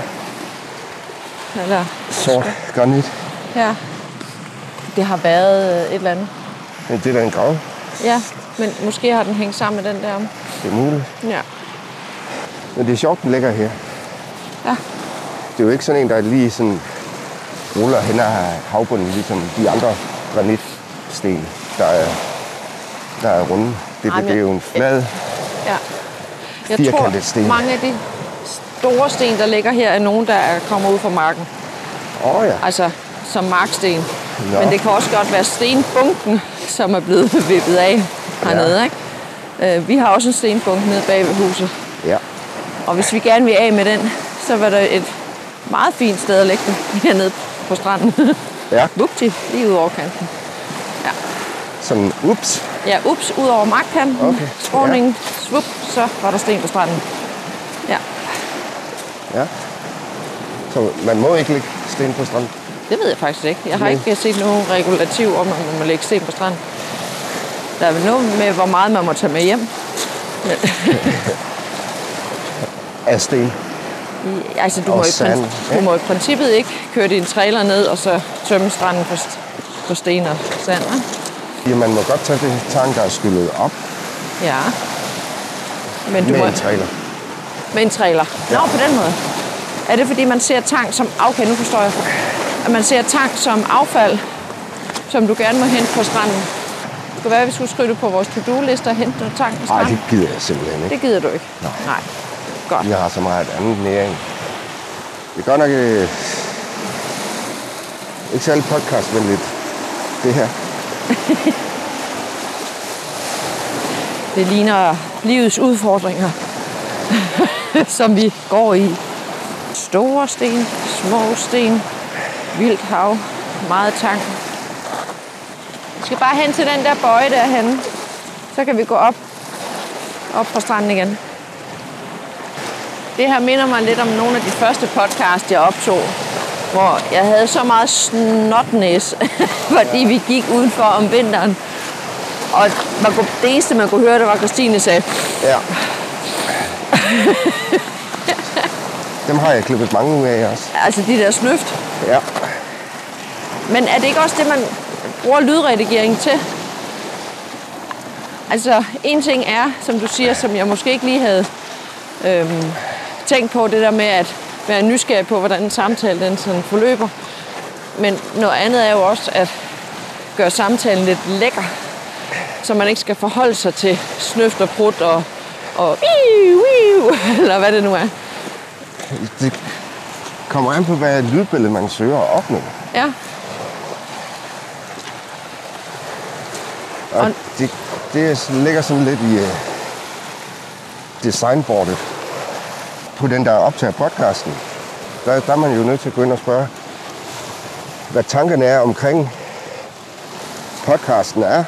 Eller, sort granit. ja. Det har været øh, et eller andet. Men det er da en grav. Ja, men måske har den hængt sammen med den der. Det er muligt. Ja. Men det er sjovt, den ligger her. Ja. Det er jo ikke sådan en, der lige sådan ruller hen ad havbunden, ligesom de andre granitsten, der er, der er runde. Det, Ej, det, er jo en flad. ja. Jeg tror, sten. mange af de store sten, der ligger her, er nogen, der er- kommer ud fra marken. Åh oh, ja. Altså som marksten. Nå. Men det kan også godt være stenbunken, som er blevet [LAUGHS] vippet af hernede. Ja. Ikke? Øh, vi har også en stenbunk nede bag ved huset. Ja. Og hvis vi gerne vil af med den, så var der et meget fint sted at lægge den [LAUGHS] hernede på stranden. Ja. Vupti, lige ud over kanten. Sådan, ups. Ja, ups, ud over markkanten, Okay, skråningen, svup, så var der sten på stranden. Ja, Ja. Så man må ikke lægge sten på stranden. det ved jeg faktisk ikke. Jeg har Nej. ikke set nogen regulativ om, at man må lægge sten på stranden. Der er vel noget med, hvor meget man må tage med hjem. [LAUGHS] Af sten. I, altså, du Og må, i sand, ja. du må i princippet ikke køre din trailer ned og så tømme stranden for, for sten og sand, hva'? Ja, man må godt tage det tang, der er skyllet op Ja. Men du med må, en trailer. med en trailer. Nå, på den måde. Er det fordi, man ser tang som... Okay, nu forstår jeg. At man ser tang som affald, som du gerne må hente på stranden. Det kunne være, at vi skulle skrive det på vores to-do-liste og hente noget tang på Nej, stranden. det gider jeg simpelthen ikke. Det gider du ikke? Nej. Nej. Godt. Vi har så meget andet næring. Det er godt nok øh, ikke særlig podcastvenligt, det her. [LAUGHS] Det ligner livets udfordringer, [LAUGHS] som vi går i. Store sten, små sten, vildt hav, meget tang. Vi skal bare hen til den der bøje derhen. Så kan vi gå op, op på stranden igen. Det her minder mig lidt om nogle af de første podcast, jeg optog, hvor jeg havde så meget snotnæs, [LAUGHS] fordi vi gik udenfor om vinteren. Og man kunne, det eneste, man kunne høre, det var, Christine sagde, Ja. Dem har jeg klippet mange af også. altså de der snøft. Ja. Men er det ikke også det, man bruger lydredigering til? Altså, en ting er, som du siger, som jeg måske ikke lige havde øhm, tænkt på, det der med at være nysgerrig på, hvordan en samtale den sådan forløber. Men noget andet er jo også at gøre samtalen lidt lækker, så man ikke skal forholde sig til snøft og prut og, og wiu, wiu, [LAUGHS] eller hvad det nu er. Det kommer an på, hvad lydbillede man søger at opnå. Ja, Og Og- det, det ligger sådan lidt i uh, designbordet på den, der optager podcasten. Der, der er man jo nødt til at gå ind og spørge, hvad tankerne er omkring podcasten er.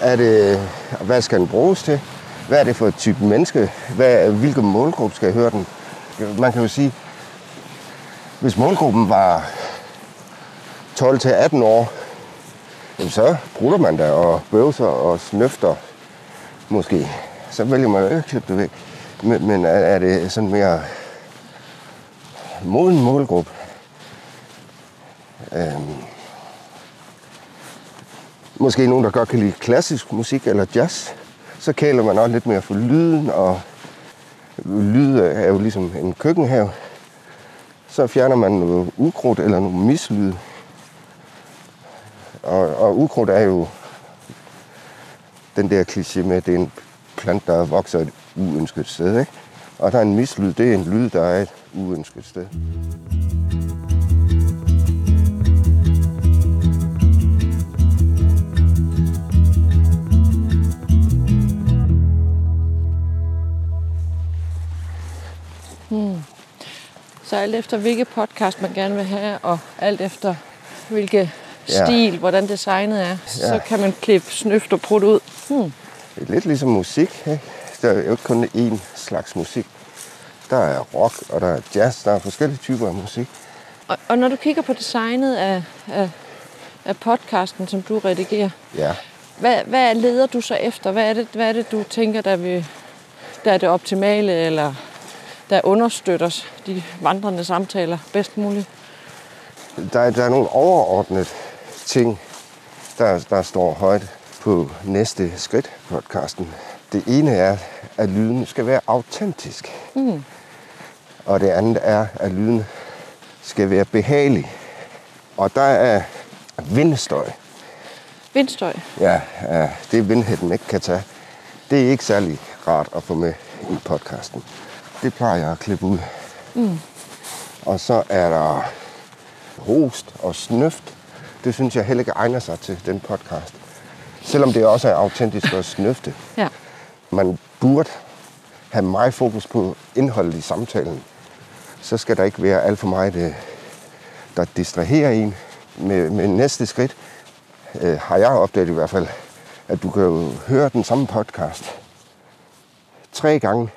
er det, hvad skal den bruges til? Hvad er det for et type menneske? Hvad, hvilken målgruppe skal høre den? Man kan jo sige, hvis målgruppen var 12-18 år, Jamen, så bruger man der og bøvser og snøfter måske. Så vælger man jo ikke at klippe det væk. Men, men er, er det sådan mere moden målgruppe? Øhm, måske nogen, der godt kan lide klassisk musik eller jazz. Så kæler man også lidt mere for lyden, og lyd er jo ligesom en køkkenhave. Så fjerner man noget ukrudt eller nogle mislyde. Og, og ukrudt er jo den der kliché med, at det er en plant, der vokser uønsket sted. Ikke? Og der er en mislyd, det er en lyd, der er et uønsket sted. Så alt efter hvilke podcast man gerne vil have, og alt efter hvilke Ja. stil, hvordan designet er, så Ja. kan man klippe snøft og prut ud. Hmm. Det er lidt ligesom musik. Ikke? Der er jo ikke kun én slags musik. Der er rock, og der er jazz, der er forskellige typer af musik. Og, og når du kigger på designet af, af, af podcasten, som du redigerer, Ja. hvad, hvad leder du så efter? Hvad er det, hvad er det du tænker, der, vil, der er det optimale, eller der understøtter de vandrende samtaler bedst muligt? Der, er- der er nogle overordnede ting, der, der står højt på næste skridt podcasten. Det ene er, at lyden skal være autentisk. Mm. Og det andet er, at lyden skal være behagelig. Og der er vindstøj. Vindstøj. Ja, det vindhætten ikke kan tage. Det er ikke særlig rart at få med i podcasten. Det plejer jeg at klippe ud. Mm. Og så er der host og snøft. Det synes jeg heller ikke egner sig til den podcast. Selvom det også er autentisk at snøfte. Ja. Man burde have meget fokus på indholdet i samtalen. Så skal der ikke være alt for meget, øh, der distraherer en. Med, med næste skridt øh, har jeg opdaget i hvert fald, at du kan jo høre den samme podcast tre gange,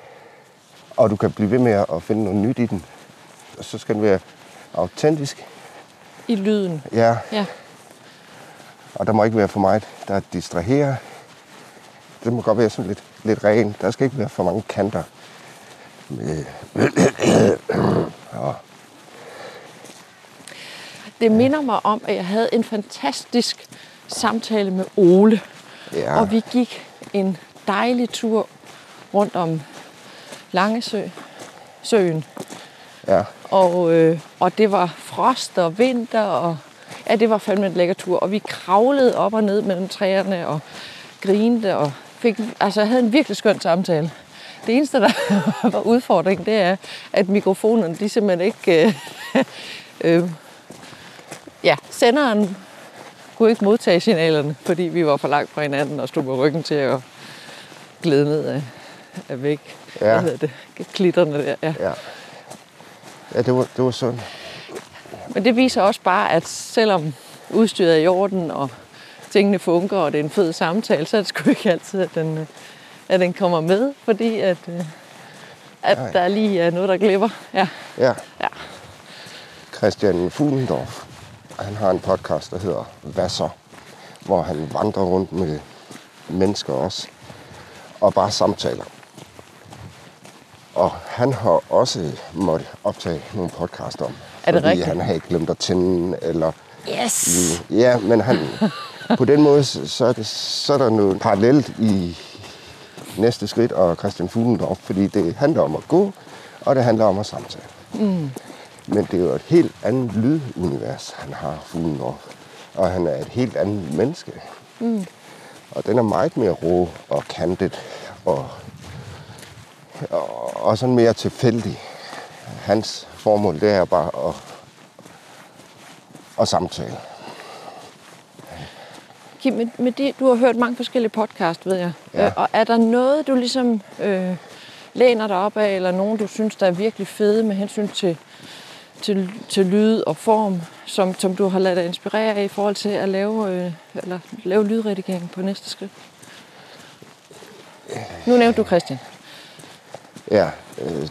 og du kan blive ved med at finde noget nyt i den. Og så skal den være autentisk, I lyden. ja, Ja. og der må ikke være for meget, der distraherer. Det må godt være sådan lidt, lidt ren. Der skal ikke være for mange kanter. Øh, Og Det minder mig om, at jeg havde en fantastisk samtale med Ole. Ja. Og vi gik en dejlig tur rundt om Langesø, søen. ja, Og, øh, og det var frost og vinter, og ja, det var fandme en lækker tur. Og vi kravlede op og ned mellem træerne og grinte og fik, altså jeg havde en virkelig skøn samtale. Det eneste, der [LAUGHS] var udfordringen, det er, at mikrofonerne, de simpelthen ikke... Øh, [LAUGHS] øh, ja, senderen kunne ikke modtage signalerne, fordi vi var for langt fra hinanden og stod med ryggen til at glide ned af, af væk. Ja. Hvad hedder det? Klitterne der, ja. ja. Ja, det var, det var sådan. Men det viser også bare, at selvom udstyret er i orden, og tingene fungerer, og det er en fed samtale, så er det sgu ikke altid, at den, øh, at den kommer med, fordi at, øh, at Nej. der lige er noget, der glipper. Ja. Ja. Ja. Christian Fuglendorf, han har en podcast, der hedder Hvad så? Hvor han vandrer rundt med mennesker også, og bare samtaler. Og han har også måttet optage nogle podcast om. Er det fordi rigtigt? han havde glemt at tænde, eller... Yes! Ja, men han, [LAUGHS] på den måde, så så er, det, så er der noget parallelt i næste skridt og Christian Fuglendorf, fordi det handler om at gå, og det handler om at samtale. Mm. Men det er jo et helt andet lydunivers, han har, Fuglendorf. Og han er et helt andet menneske. Mm. Og den er meget mere rå og kantet og, og, og sådan mere tilfældig. Hans formål, det er bare at, at samtale. Kim, med, med det, du har hørt mange forskellige podcast, ved jeg. Ja. Øh, og er der noget, du ligesom øh, læner dig op af, eller nogen, du synes, der er virkelig fede med hensyn til, til, til lyd og form, som, som du har ladet dig inspirere af i forhold til at lave, øh, eller lave lydredigering på næste skridt? Nu nævnte du Christian. Ja, øh,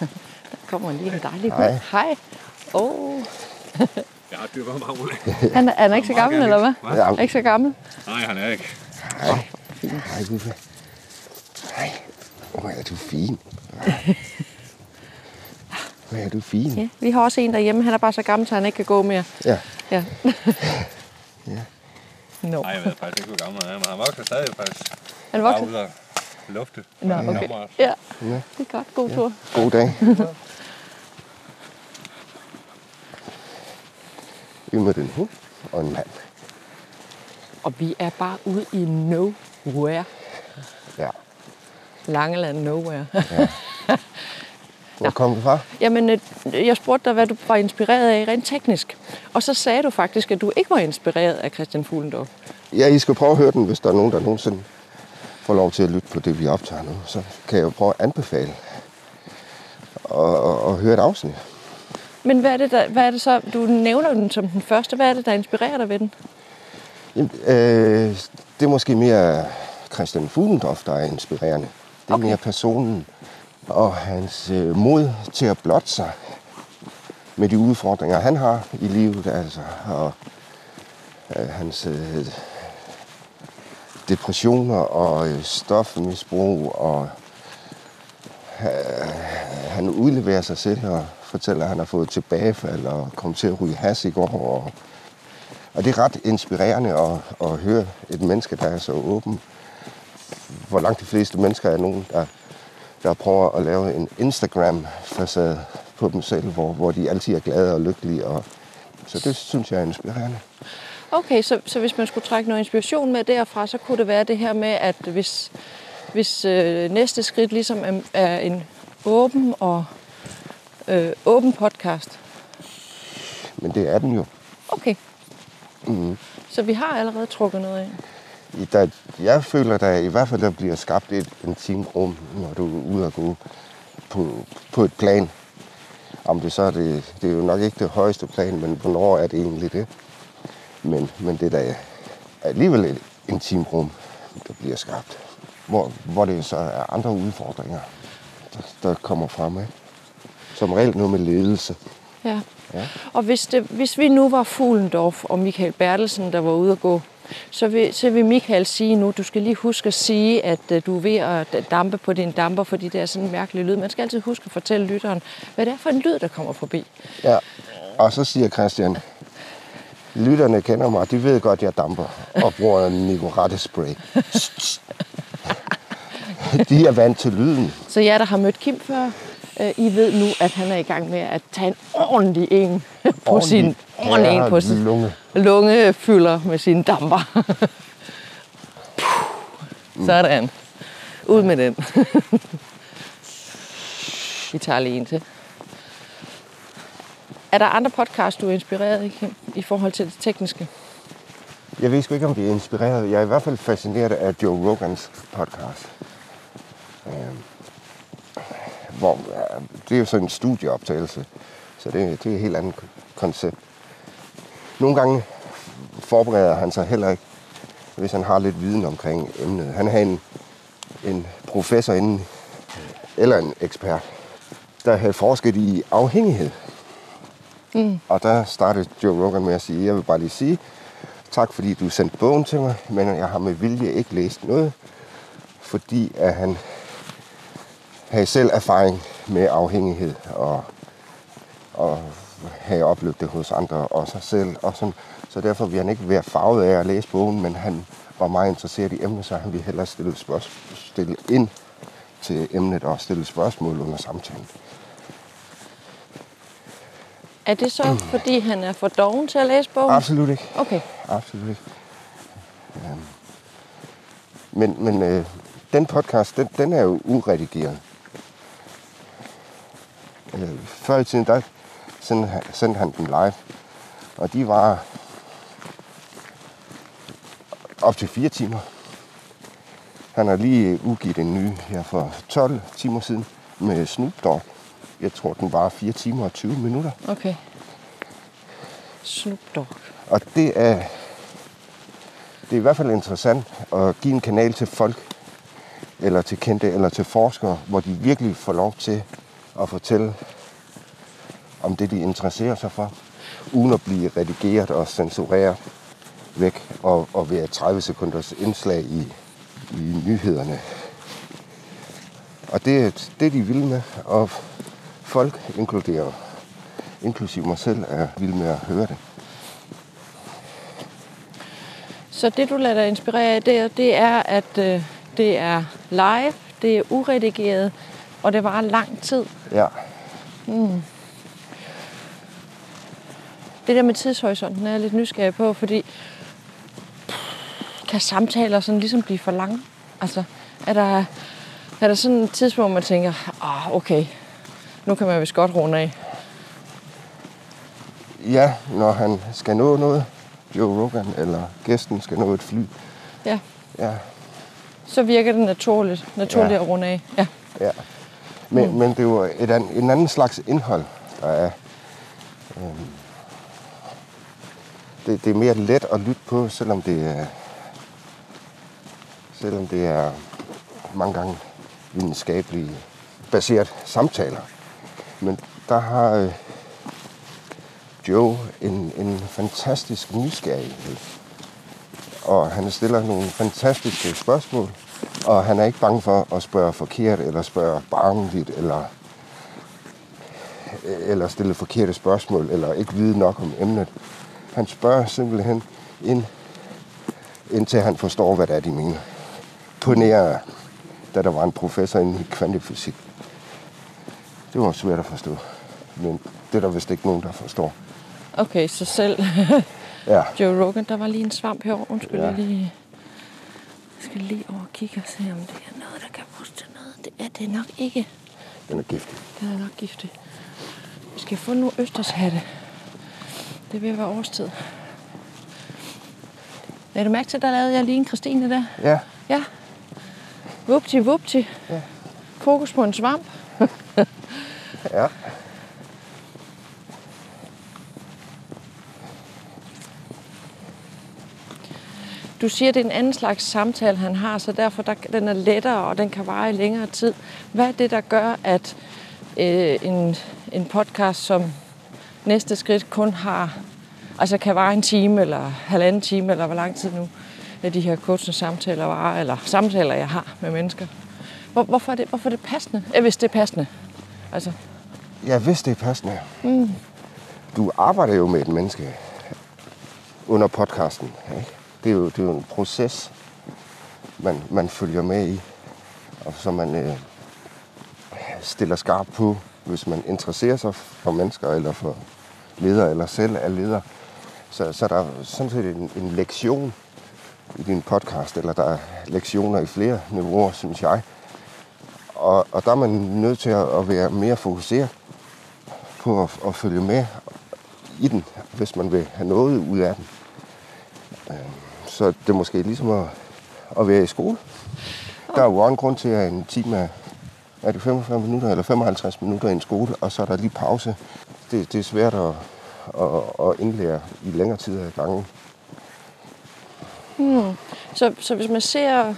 Der kommer lige en dejlig Hej. Hej. Oh. [LAUGHS] Jeg har på ham, Ole. Han, er- han er ikke så gammel, eller hvad? Ja. Er ikke så gammel? Nej, han er ikke. hej. Hej, Guffe. Hej. Hvor er du fin. Hvor er du fin. Ja, vi har også en derhjemme. Han er bare så gammel, så han ikke kan gå mere. Ja. Ja. [LAUGHS] Ja. Nå. Nej, jeg ved faktisk ikke, hvor gammel han er, men han vokser stadig faktisk. Han vokser. ud at lufte. Nå, okay. Ja, Ja. det er godt. God tur. God dag. [LAUGHS] Vi mødte en hund og en mand. Og vi er bare ude i nowhere. Ja. Langeland nowhere. Hvor kom du fra? Jamen, øh, jeg spurgte dig, hvad du var inspireret af rent teknisk. Og så sagde du faktisk, at du ikke var inspireret af Christian Fuglendorf. Ja, I skal prøve at høre den, hvis der er nogen, der nogensinde får lov til at lytte på det, vi optager nu. Så kan jeg jo prøve at anbefale og, og, og høre et afsnit. Men hvad er, det, der, hvad er det så, du nævner den som den første. Hvad er det, der inspirerer dig ved den? Jamen, øh, det er måske mere Christian Fuglendorf, der er inspirerende. Det er okay. mere personen og hans øh, mod til at blotte sig med de udfordringer, han har i livet. Altså, og øh, hans øh, depressioner og øh, stofmisbrug. Og øh, han udleverer sig selv og fortæller, at han har fået tilbagefald og kom til at ryge has i går. Og, og det er ret inspirerende at, at høre et menneske, der er så åben. Hvor langt de fleste mennesker er nogen, der, der prøver at lave en Instagram-facade på dem selv, hvor, hvor de altid er glade og lykkelige. Og, så det synes jeg er inspirerende. Okay, så, så hvis man skulle trække noget inspiration med derfra, så kunne det være det her med, at hvis, hvis øh, næste skridt ligesom er, er en åben og øh, åben podcast. Men det er den jo. Okay. Mm. Så vi har allerede trukket noget ind. Der, jeg føler, der i hvert fald der bliver skabt et intimt rum, når du er ude og gå på, på et plan. Om det så er det, det er jo nok ikke det højeste plan, men hvornår er det egentlig det? Men, men det der er alligevel et intimt rum, der bliver skabt. Hvor, hvor det så er andre udfordringer, der, der kommer frem. Ikke? Som regel noget med ledelse. Ja. Ja. Og hvis, det, hvis vi nu var Fuglendorf og Michael Bertelsen, der var ude at gå, Så vil, så vil Michael sige nu, du skal lige huske at sige, at øh, du er ved at dampe på din damper, fordi det er sådan en mærkelig lyd. Man skal altid huske at fortælle lytteren, hvad det er for en lyd, der kommer forbi. Ja. Og så siger Christian, lytterne kender mig, de ved godt, at jeg damper og bruger en Nicorette spray. [LAUGHS] De er vant til lyden. Så jer, der har mødt Kim før, I ved nu, at han er i gang med at tage en ordentlig en [LAUGHS] på sin, ordentlig en på sin lunge. lungefylder med sine damper. Puh. Sådan. Ud med den. [LAUGHS] Vi tager lige en til. Er der andre podcasts, du er inspireret i, i forhold til det tekniske? Jeg ved sgu ikke, om det er inspireret. Jeg er i hvert fald fascineret af Joe Rogans podcast. Øhm, hvor, det er jo sådan en studieoptagelse, så det, det er et helt andet koncept. Nogle gange forbereder han sig heller ikke, hvis han har lidt viden omkring emnet. Han har en, en professor inden, eller en ekspert, der havde forsket i afhængighed. Mm. Og der startede Joe Rogan med at sige, jeg vil bare lige sige, tak fordi du sendte bogen til mig, men jeg har med vilje ikke læst noget, fordi at han havde selv erfaring med afhængighed og, og have oplevet det hos andre og sig selv. Og sådan. Så derfor vil han ikke være farvet af at læse bogen, men han var meget interesseret i emnet, så han ville hellere stille, spørgsmål, stille ind til emnet og stille spørgsmål under samtalen. Er det så, fordi han er for doven til at læse bogen? Absolut ikke. Okay. Absolut ikke. Øhm, Men, men øh, den podcast, den, den er jo uredigeret. Øh, før i tiden, der sendte han, sendte han den live. Og de var op til fire timer. Han har lige udgivet en ny her for 12 timer siden med Snoop Dogg. Jeg tror, den var 4 timer og 20 minutter. Okay. Snoop Dogg. Og det er, det er i hvert fald interessant at give en kanal til folk, eller til kendte, eller til forskere, hvor de virkelig får lov til at fortælle om det, de interesserer sig for, uden at blive redigeret og censureret væk, og, og være 30 sekunders indslag i, i nyhederne. Og det er det, de vil med, og folk inkluderer, inklusive mig selv, er vild med at høre det. Så det, du lader dig inspirere af der, det er, at øh, det er live, det er uredigeret, og det varer lang tid. Ja, Det der med tidshorisonten er jeg lidt nysgerrig på, fordi kan samtaler sådan ligesom blive for lange? Altså, er der, er der sådan et tidspunkt, man tænker, ah, okay, nu kan man vist godt runde af. ja, når han skal nå noget, Joe Rogan eller gæsten skal nå et fly. Ja, Ja, så virker det naturligt, naturligt Ja. at runde af. Ja. Ja. Men, mm. men det er jo et an, en anden slags indhold, der er. Øhm, det, det er mere let at lytte på, selvom det er, selvom det er mange gange videnskabelige baseret samtaler. Men der har øh, Joe en, en fantastisk nysgerrighed. Og han stiller nogle fantastiske spørgsmål. Og han er ikke bange for at spørge forkert, eller spørge barnligt, eller, eller stille forkerte spørgsmål, eller ikke vide nok om emnet. Han spørger simpelthen ind, indtil han forstår, hvad det er, de mener. På nær, da der var en professor inde i kvantefysik. Det var svært at forstå. Men det er der vist ikke nogen, der forstår. Okay, så selv Ja, [LAUGHS] Joe Rogan, der var lige en svamp herovre. Undskyld, Ja. lige... Jeg skal lige over og kigge og se, om det er noget, der kan bruges til noget. Det er det nok ikke. den er giftig. Den er nok giftig. Vi skal få nogle østershatte. Det at være årstid. Er du mærke til, der lavede jeg lige en Christine der? Ja, Ja. Vupti, vupti. Ja. Fokus på en svamp. [LAUGHS] ja. Du siger, det er en anden slags samtale, han har, så derfor der, den er lettere, og den kan vare i længere tid. Hvad er det, der gør, at øh, en, en podcast som næste skridt kun har altså kan vare en time eller halvanden time, eller hvor lang tid nu at de her coaching samtaler varer, eller samtaler, jeg har med mennesker. Hvor, hvorfor, er det, hvorfor er det passende? Ja, hvis det er passende. Altså, Ja, hvis det er passende. Mm. Du arbejder jo med et menneske under podcasten. Ikke? Det, er jo, det er jo en proces, man, man følger med i, og som man øh, stiller skarp på, hvis man interesserer sig for mennesker, eller for ledere, eller selv er leder. Så, så er der sådan set en, en lektion i din podcast, eller der er lektioner i flere niveauer, synes jeg. Og, og der er man nødt til at, at være mere fokuseret på at, at følge med i den, hvis man vil have noget ud af den. Så det er måske ligesom at, at være i skole. Der er jo også en grund til, at en time er, er det 45 minutter eller 55 minutter i en skole, og så er der lige pause. Det, det er svært at, at, at indlære i længere tid af gangen. så, så hvis man ser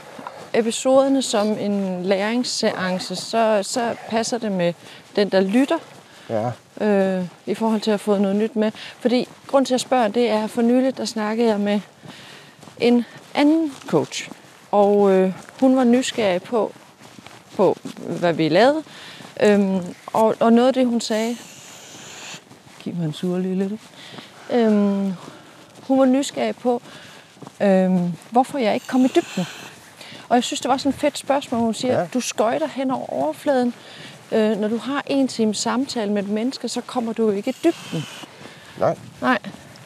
episoderne som en læringsseance, så, så passer det med den, der lytter, Ja, øh, i forhold til at få noget nyt med. Fordi grund til at spørge, det er, for nylig, der snakkede jeg med en anden coach. Og øh, hun var nysgerrig på, på, hvad vi lavede. Øhm, og, og noget af det, hun sagde... Giv mig en surlig lidt. Øhm, hun var nysgerrig på, øhm, hvorfor jeg ikke kom i dybden. Og jeg synes, det var sådan et fedt spørgsmål. Hun siger, Ja. du skøjter hen over overfladen. Øh, når du har en time samtale med et menneske, så kommer du ikke i dybden. nej, Nej.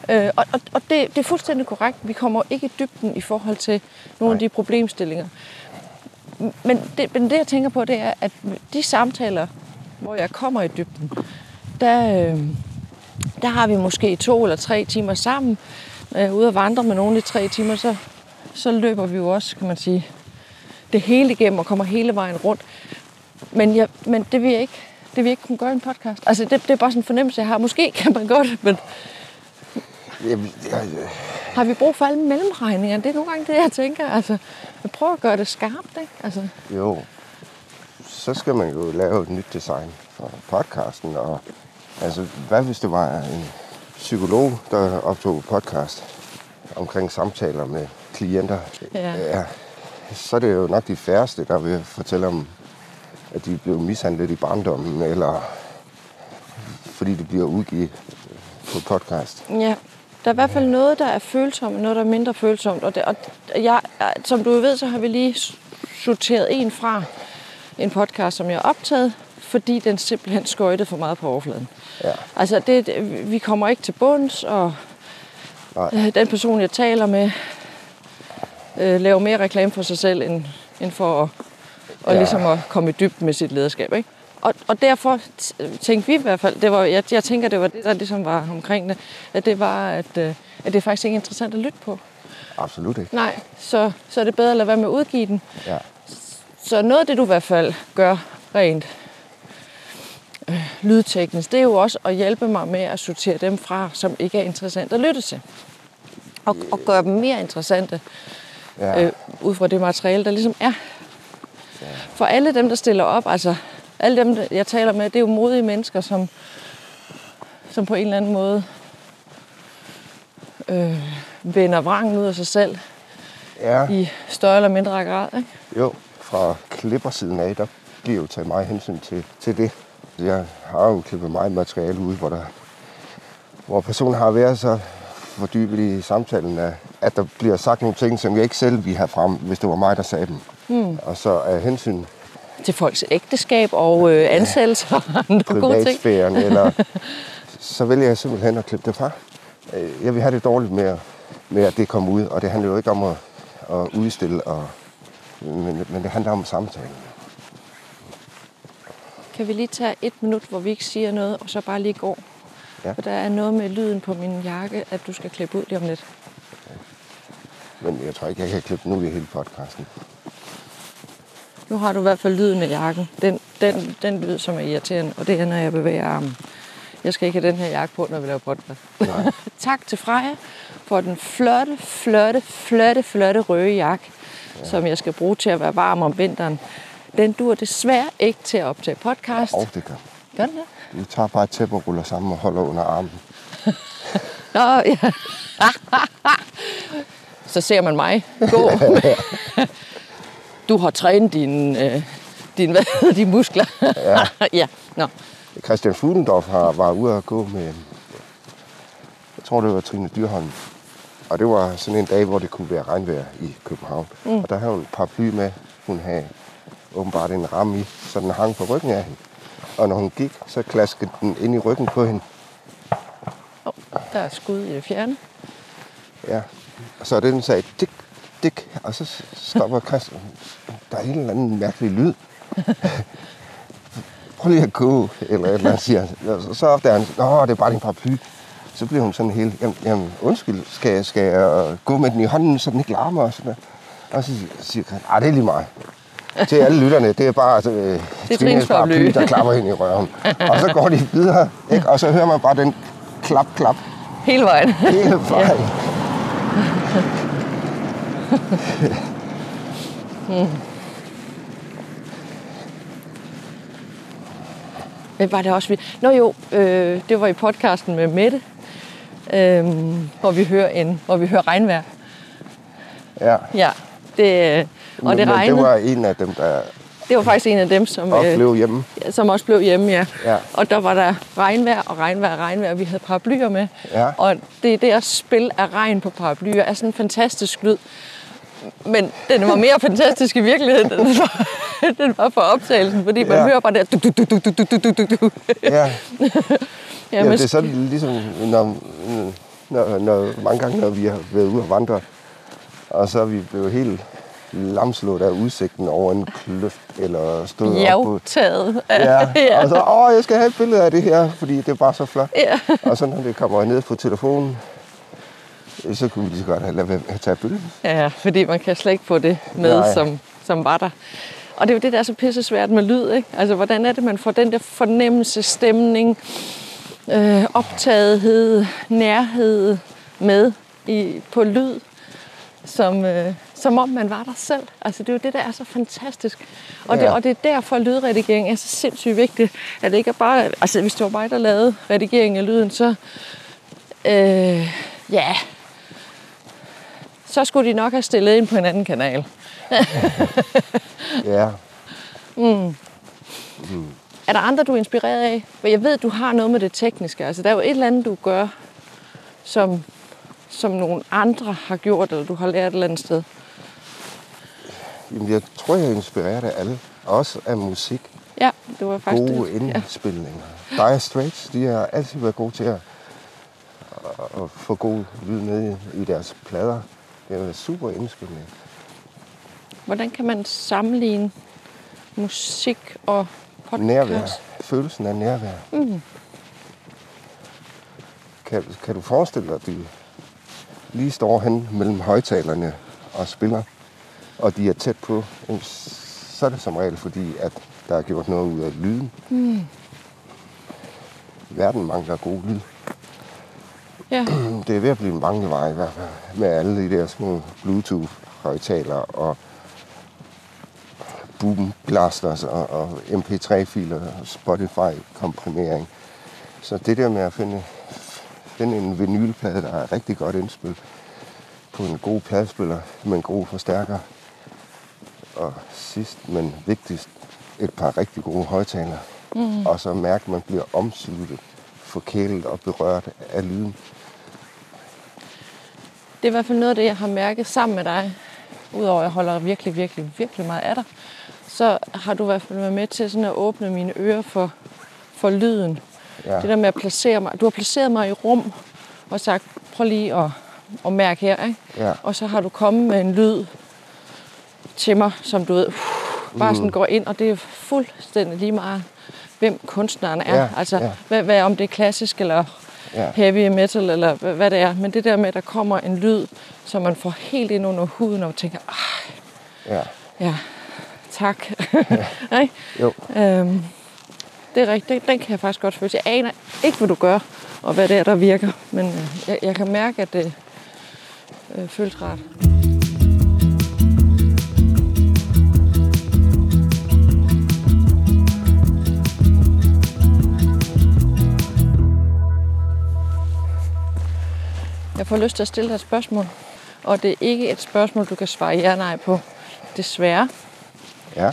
Øh, og og, og det, det er fuldstændig korrekt. Vi kommer ikke i dybden i forhold til nogle af Nej. de problemstillinger. Men det, men det, jeg tænker på, det er, at de samtaler, hvor jeg kommer i dybden, der, øh, der har vi måske to eller tre timer sammen. Når jeg er ude og vandre med nogle i tre timer, så, så løber vi jo også, kan man sige, det hele igennem og kommer hele vejen rundt. Men, jeg, men det vil jeg ikke, det vil jeg ikke kunne gøre i en podcast. Altså, det, det er bare sådan en fornemmelse, jeg har. Måske kan man godt, men jeg, jeg, har vi brug for alle mellemregninger? Det er nogle gange det, jeg tænker. Altså, jeg prøver at gøre det skarpt, ikke? Altså, jo, så skal man jo lave et nyt design for podcasten. Og, altså, hvad hvis det var en psykolog, der optog podcast omkring samtaler med klienter? Ja. ja så er det jo nok de færreste, der vil fortælle om, at de blev mishandlet i barndommen, eller fordi det bliver udgivet på podcast. ja. Der er i hvert fald noget, der er følsomt, og noget, der er mindre følsomt. Og, det, og jeg, som du ved, så har vi lige sorteret en fra en podcast, som jeg har optaget, fordi den simpelthen skøjtede for meget på overfladen. Ja. Altså, det, vi kommer ikke til bunds, og Nej. øh, den person, jeg taler med, øh, laver mere reklame for sig selv, end, end for at, og Ja. ligesom at komme i dybden med sit lederskab. Ikke? Og, og derfor tænkte vi i hvert fald, det var, jeg, jeg tænker, det var det, der ligesom var omkring det, at det var, at, øh, at det er faktisk ikke interessant at lytte på. Absolut ikke. Nej, så, så er det bedre at lade være med at udgive den. Ja. Så noget af det, du i hvert fald gør rent øh, lydteknisk, det er jo også at hjælpe mig med at sortere dem fra, som ikke er interessant at lytte til. Og, og gøre dem mere interessante Ja. øh, ud fra det materiale, der ligesom er. For alle dem, der stiller op, altså alle dem, jeg taler med, det er jo modige mennesker, som, som på en eller anden måde øh, vender vrangen ud af sig selv ja. i større eller mindre grad. Ikke? Jo, fra klippersiden af, der bliver jo taget meget hensyn til, til det. Jeg har jo klippet meget materiale ude, hvor, der, hvor personen har været så fordybet i samtalen, at, at der bliver sagt nogle ting, som jeg ikke selv ville have frem, hvis det var mig, der sagde dem. Mm. Og så af hensyn Til folks ægteskab og øh, ansættelser og andre gode ting. eller [LAUGHS] så vælger jeg simpelthen at klippe det fra. Øh, Jeg vil have det dårligt med, at- med at det kommer ud, og det handler jo ikke om at, at udstille, og, men, men det handler om samtalen. Kan vi lige tage et minut, hvor vi ikke siger noget, og så bare lige går? Ja. For der er noget med lyden på min jakke, at du skal klippe ud lige om lidt. Men jeg tror ikke, jeg kan klippe ud i hele podcasten. Nu har du i hvert fald lyden af jakken. Den, den, den lyd, som er irriterende, og det er, når jeg bevæger armen. Jeg skal ikke have den her jakke på, når vi laver podcast. [LAUGHS] tak til Freja for den flotte, flotte, flotte, flotte røde jakke, ja. som jeg skal bruge til at være varm om vinteren. Den dur desværre ikke til at optage podcast. Og det gør. Gør den det? Vi tager bare et tæppe og ruller sammen og holder under armen. [LAUGHS] Nå, ja. [LAUGHS] Så ser man mig gå. Du har trænet dine, øh, din, hvad [LAUGHS] de muskler. Ja. [LAUGHS] ja. Nå. Christian Fuglendorf har, var ude at gå med, jeg tror det var Trine Dyrholm. Og det var sådan en dag, hvor det kunne være regnvejr i København. Mm. Og der havde hun et par fly med. Hun havde åbenbart en ramme i, så den hang på ryggen af hende. Og når hun gik, så klaskede den ind i ryggen på hende. Oh, der er skud i det fjerne. Ja. Og så er det, den sagde, dik, dik. Og så stopper Christian. Der er en eller anden mærkelig lyd. Prøv lige at gå, eller et eller andet, siger han. Og så opdager han, nå, det er bare din paraply. Så bliver hun sådan helt, jamen, jamen undskyld, skal jeg, skal jeg gå med den i hånden, så den ikke larmer? Og, sådan noget. og så siger han, nej, det er lige mig. Til alle lytterne, det er bare altså, øh, Trines paraply, der klapper ind i røven. Og så går de videre, ikke? og så hører man bare den klap, klap. Hele vejen. Hele vejen. Hmm. Men var det også vi? Nå jo, øh, det var i podcasten med Mette, øh, hvor vi hører en, hvor vi hører regnvejr. Ja. Ja. Det, og men, det regnede. Men det var en af dem, der det var faktisk en af dem, som, også blev hjemme. Øh, som også blev hjemme, ja. ja. Og der var der regnvejr og regnvejr og regnvejr. Vi havde paraplyer med. Ja. Og det der spil af regn på paraplyer er sådan en fantastisk lyd. Men den var mere fantastisk i virkeligheden, den var, [LAUGHS] den var for optagelsen, fordi man ja. hører bare der... Du, du, du, du, du, du, du, du. Ja. [LAUGHS] ja, det er sådan ligesom, når, når, når, mange gange, når vi har været ude og vandre, og så er vi blevet helt lamslået af udsigten over en kløft, eller stået ja, op på... taget. Ja, [LAUGHS] ja, og så, åh, jeg skal have et billede af det her, fordi det er bare så flot. Ja. Og så når det kommer ned på telefonen, så kunne vi lige så godt have lavet at tage billede. Ja, fordi man kan slet ikke få det med, som, som var der. Og det er jo det, der er så pisse svært med lyd, ikke? Altså, hvordan er det, man får den der fornemmelse, stemning, øh, optagethed, nærhed med i, på lyd, som, øh, som om man var der selv. Altså, det er jo det, der er så fantastisk. Og, ja. det, og det er derfor, at lydredigering er så sindssygt vigtigt. At det ikke er bare... Altså, hvis det var mig, der lavede redigering af lyden, så... Øh, ja, så skulle de nok have stillet ind på en anden kanal. ja. Mm. [LAUGHS] Mm. Er der andre, du er inspireret af? For jeg ved, du har noget med det tekniske. Altså, der er jo et eller andet, du gør, som, som nogle andre har gjort, eller du har lært et eller andet sted. Jamen, jeg tror, jeg er inspireret af alle. Også af musik. Ja, det var faktisk Gode det. indspilninger. Ja. Dire Straits, de har altid været gode til at, at få god lyd med i deres plader. Det er en super indspilning. Hvordan kan man sammenligne musik og podcast? Nærvær. Følelsen af nærvær. Mm. Kan, kan du forestille dig, at du lige står hen mellem højtalerne og spiller, og de er tæt på, så er det som regel fordi, at der er gjort noget ud af lyden. Mm. Verden mangler god lyd. Ja. Det er ved at blive en mangelvej i hvert fald, med alle de der små Bluetooth-højtalere og boom blasters og, og MP3-filer og Spotify-komprimering. Så det der med at finde, finde en vinylplade, der er rigtig godt indspil på en god pladespiller med en god forstærker. Og sidst, men vigtigst, et par rigtig gode højtalere. Mm. Og så mærke, at man bliver omsluttet, forkælet og berørt af lyden. Det er i hvert fald noget af det, jeg har mærket sammen med dig. Udover at jeg holder virkelig, virkelig, virkelig meget af dig, så har du i hvert fald været med til sådan at åbne mine ører for, for lyden. Ja. Det der med at placere mig. Du har placeret mig i rum og sagt, prøv lige at, at mærke her. Ikke? Ja. Og så har du kommet med en lyd til mig, som du ved, bare sådan går ind, og det er fuldstændig lige meget, hvem kunstneren er. Ja, altså, ja. Hvad, hvad, om det er klassisk eller ja. heavy metal, eller hvad, det er. Men det der med, at der kommer en lyd, som man får helt ind under huden, og tænker, Ej, ja. ja, tak. [LAUGHS] Ja. jo. Øhm, det er rigtigt. Den, den kan jeg faktisk godt føle. Jeg aner ikke, hvad du gør, og hvad det er, der virker. Men øh, jeg, jeg kan mærke, at det øh, føles rart. Jeg får lyst til at stille dig et spørgsmål. Og det er ikke et spørgsmål, du kan svare ja nej på. Desværre. Ja.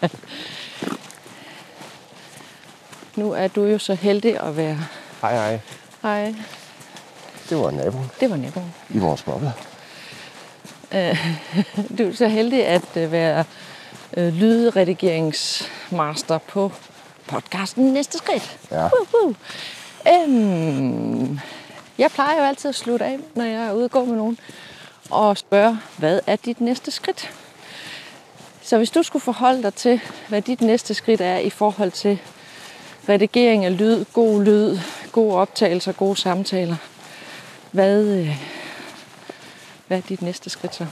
[LAUGHS] Nu er du jo så heldig at være... Hej, hej. Hej, Det var naboen det var naboen. i vores boble. [LAUGHS] Du er så heldig at øh, være øh, lydredigeringsmaster på podcasten Næste Skridt. Ja. Woohoo. Øhm, jeg plejer jo altid at slutte af, når jeg er ude og gå med nogen, og spørge, hvad er dit næste skridt? Så hvis du skulle forholde dig til, hvad dit næste skridt er i forhold til redigering af lyd, god lyd, gode optagelser, gode samtaler, hvad, øh, hvad er dit næste skridt så?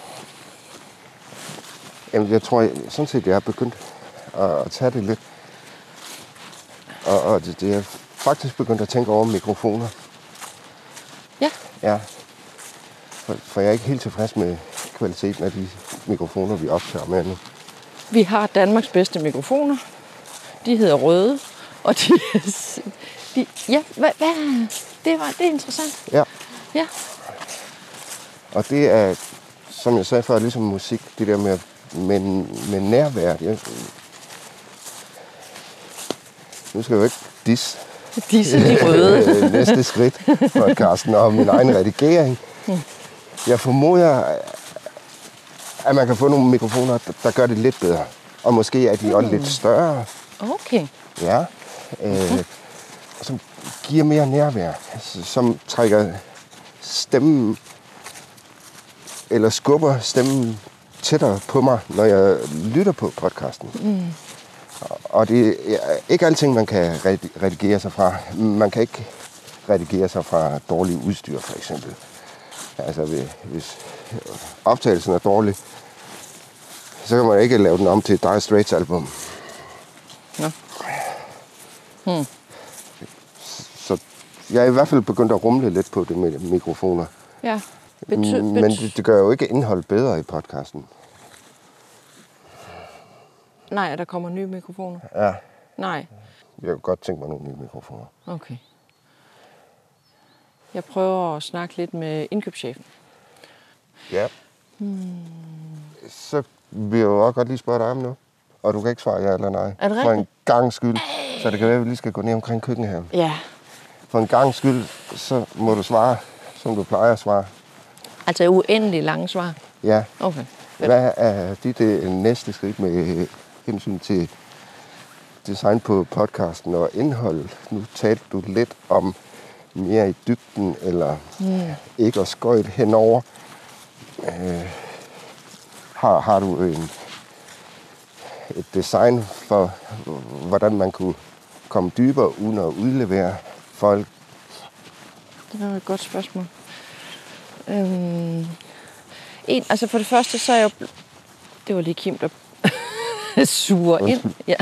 Jamen, jeg tror, jeg, sådan set, jeg er begyndt at, at tage det lidt. Og, og det, det er faktisk begyndt at tænke over mikrofoner. Ja, Ja. For, for jeg er ikke helt tilfreds med kvaliteten af de mikrofoner, vi optager med nu. Vi har Danmarks bedste mikrofoner. De hedder røde. Og de, de ja, hvad, hvad, det, var, det er interessant. Ja. Ja, Og det er, som jeg sagde før, ligesom musik, det der med, med, med nærvær. Jeg, nu skal jeg jo ikke dis disse [LAUGHS] de røde. [LAUGHS] øh, næste skridt podcasten og min egen redigering. Jeg formoder, at man kan få nogle mikrofoner, der- gør det lidt bedre. Og måske er de også lidt større. Okay. Ja. Øh, som giver mere nærvær. s- Som trækker stemmen, eller skubber stemmen tættere på mig, når jeg lytter på podcasten. Mm. Og det er ikke alting, man kan redi- redigere sig fra. Man kan ikke redigere sig fra dårlig udstyr, for eksempel. Altså, hvis- optagelsen er dårlig, så kan man ikke lave den om til et Dire Straits album. Nå. Så jeg er i hvert fald begyndt at rumle lidt på det med mikrofoner. Ja. Bety, Men det, det gør jo ikke indhold bedre i podcasten. Nej, at der kommer nye mikrofoner. Ja. Nej. Jeg kunne godt tænke mig nogle nye mikrofoner. Okay. Jeg prøver at snakke lidt med indkøbschefen. Ja. Så vil jeg jo også godt lige spørge dig om nu. Og du kan ikke svare ja eller nej. Er det For en gang skyld. Så det kan være, at vi lige skal gå ned omkring køkkenhaven. Ja. For en gang skyld, så må du svare, som du plejer at svare. Altså uendelig lange svar. Ja. Okay. Hvad er dit øh, næste skridt med hensyn til design på podcasten og indhold? Nu talte du lidt om mere i dybden, eller mm. ikke at skøjt henover. Øh, har, har du en, et design for, hvordan man kunne komme dybere uden at udlevere folk? Det var et godt spørgsmål. Øhm, en, altså for det første, så er jeg jo... Det var lige Kim, der [LAUGHS] suger ind. Ja.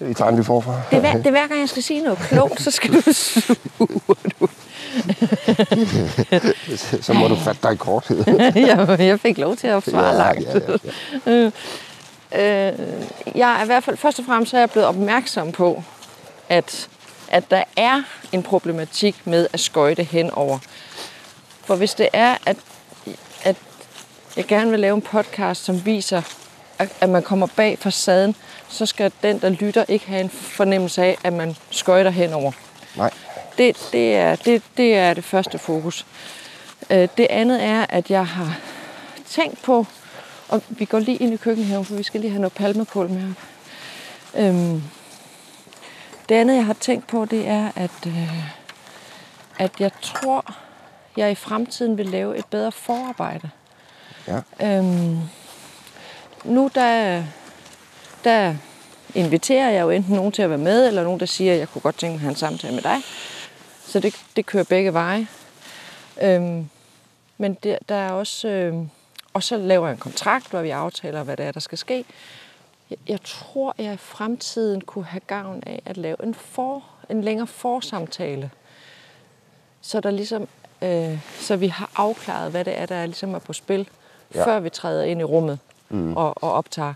Vi tager den lige forfra. Det, er hver, det er hver gang, jeg skal sige noget klogt, så skal du suge. Du. [LAUGHS] så må du fatte dig i korthed. [LAUGHS] jeg, jeg fik lov til at svare Ja, langt. ja, ja, ja. Øh, jeg er i hvert fald, først og fremmest så er jeg blevet opmærksom på, at, at der er en problematik med at skøjte henover. For hvis det er, at, at jeg gerne vil lave en podcast, som viser, at, man kommer bag facaden, så skal den, der lytter, ikke have en fornemmelse af, at man skøjter henover. Nej. Det, det, er, det, det er det første fokus. Øh, Det andet er, at jeg har tænkt på, og vi går lige ind i køkkenhaven, for vi skal lige have noget palmekål med. Øhm, det andet, jeg har tænkt på, det er, at, øh, at jeg tror, jeg i fremtiden vil lave et bedre forarbejde. Ja. Øhm, nu der, der inviterer jeg jo enten nogen til at være med, eller nogen, der siger, at jeg kunne godt tænke mig at have en samtale med dig. Så det, det kører begge veje. Øhm, men der, der er også... Øhm, og så laver jeg en kontrakt, hvor vi aftaler, hvad det er, der skal ske. Jeg, jeg tror, jeg i fremtiden kunne have gavn af at lave en, for, en længere forsamtale. Så, der ligesom, øh, så vi har afklaret, hvad det er, der ligesom er på spil, Ja. ja. før vi træder ind i rummet mm. og, og optager.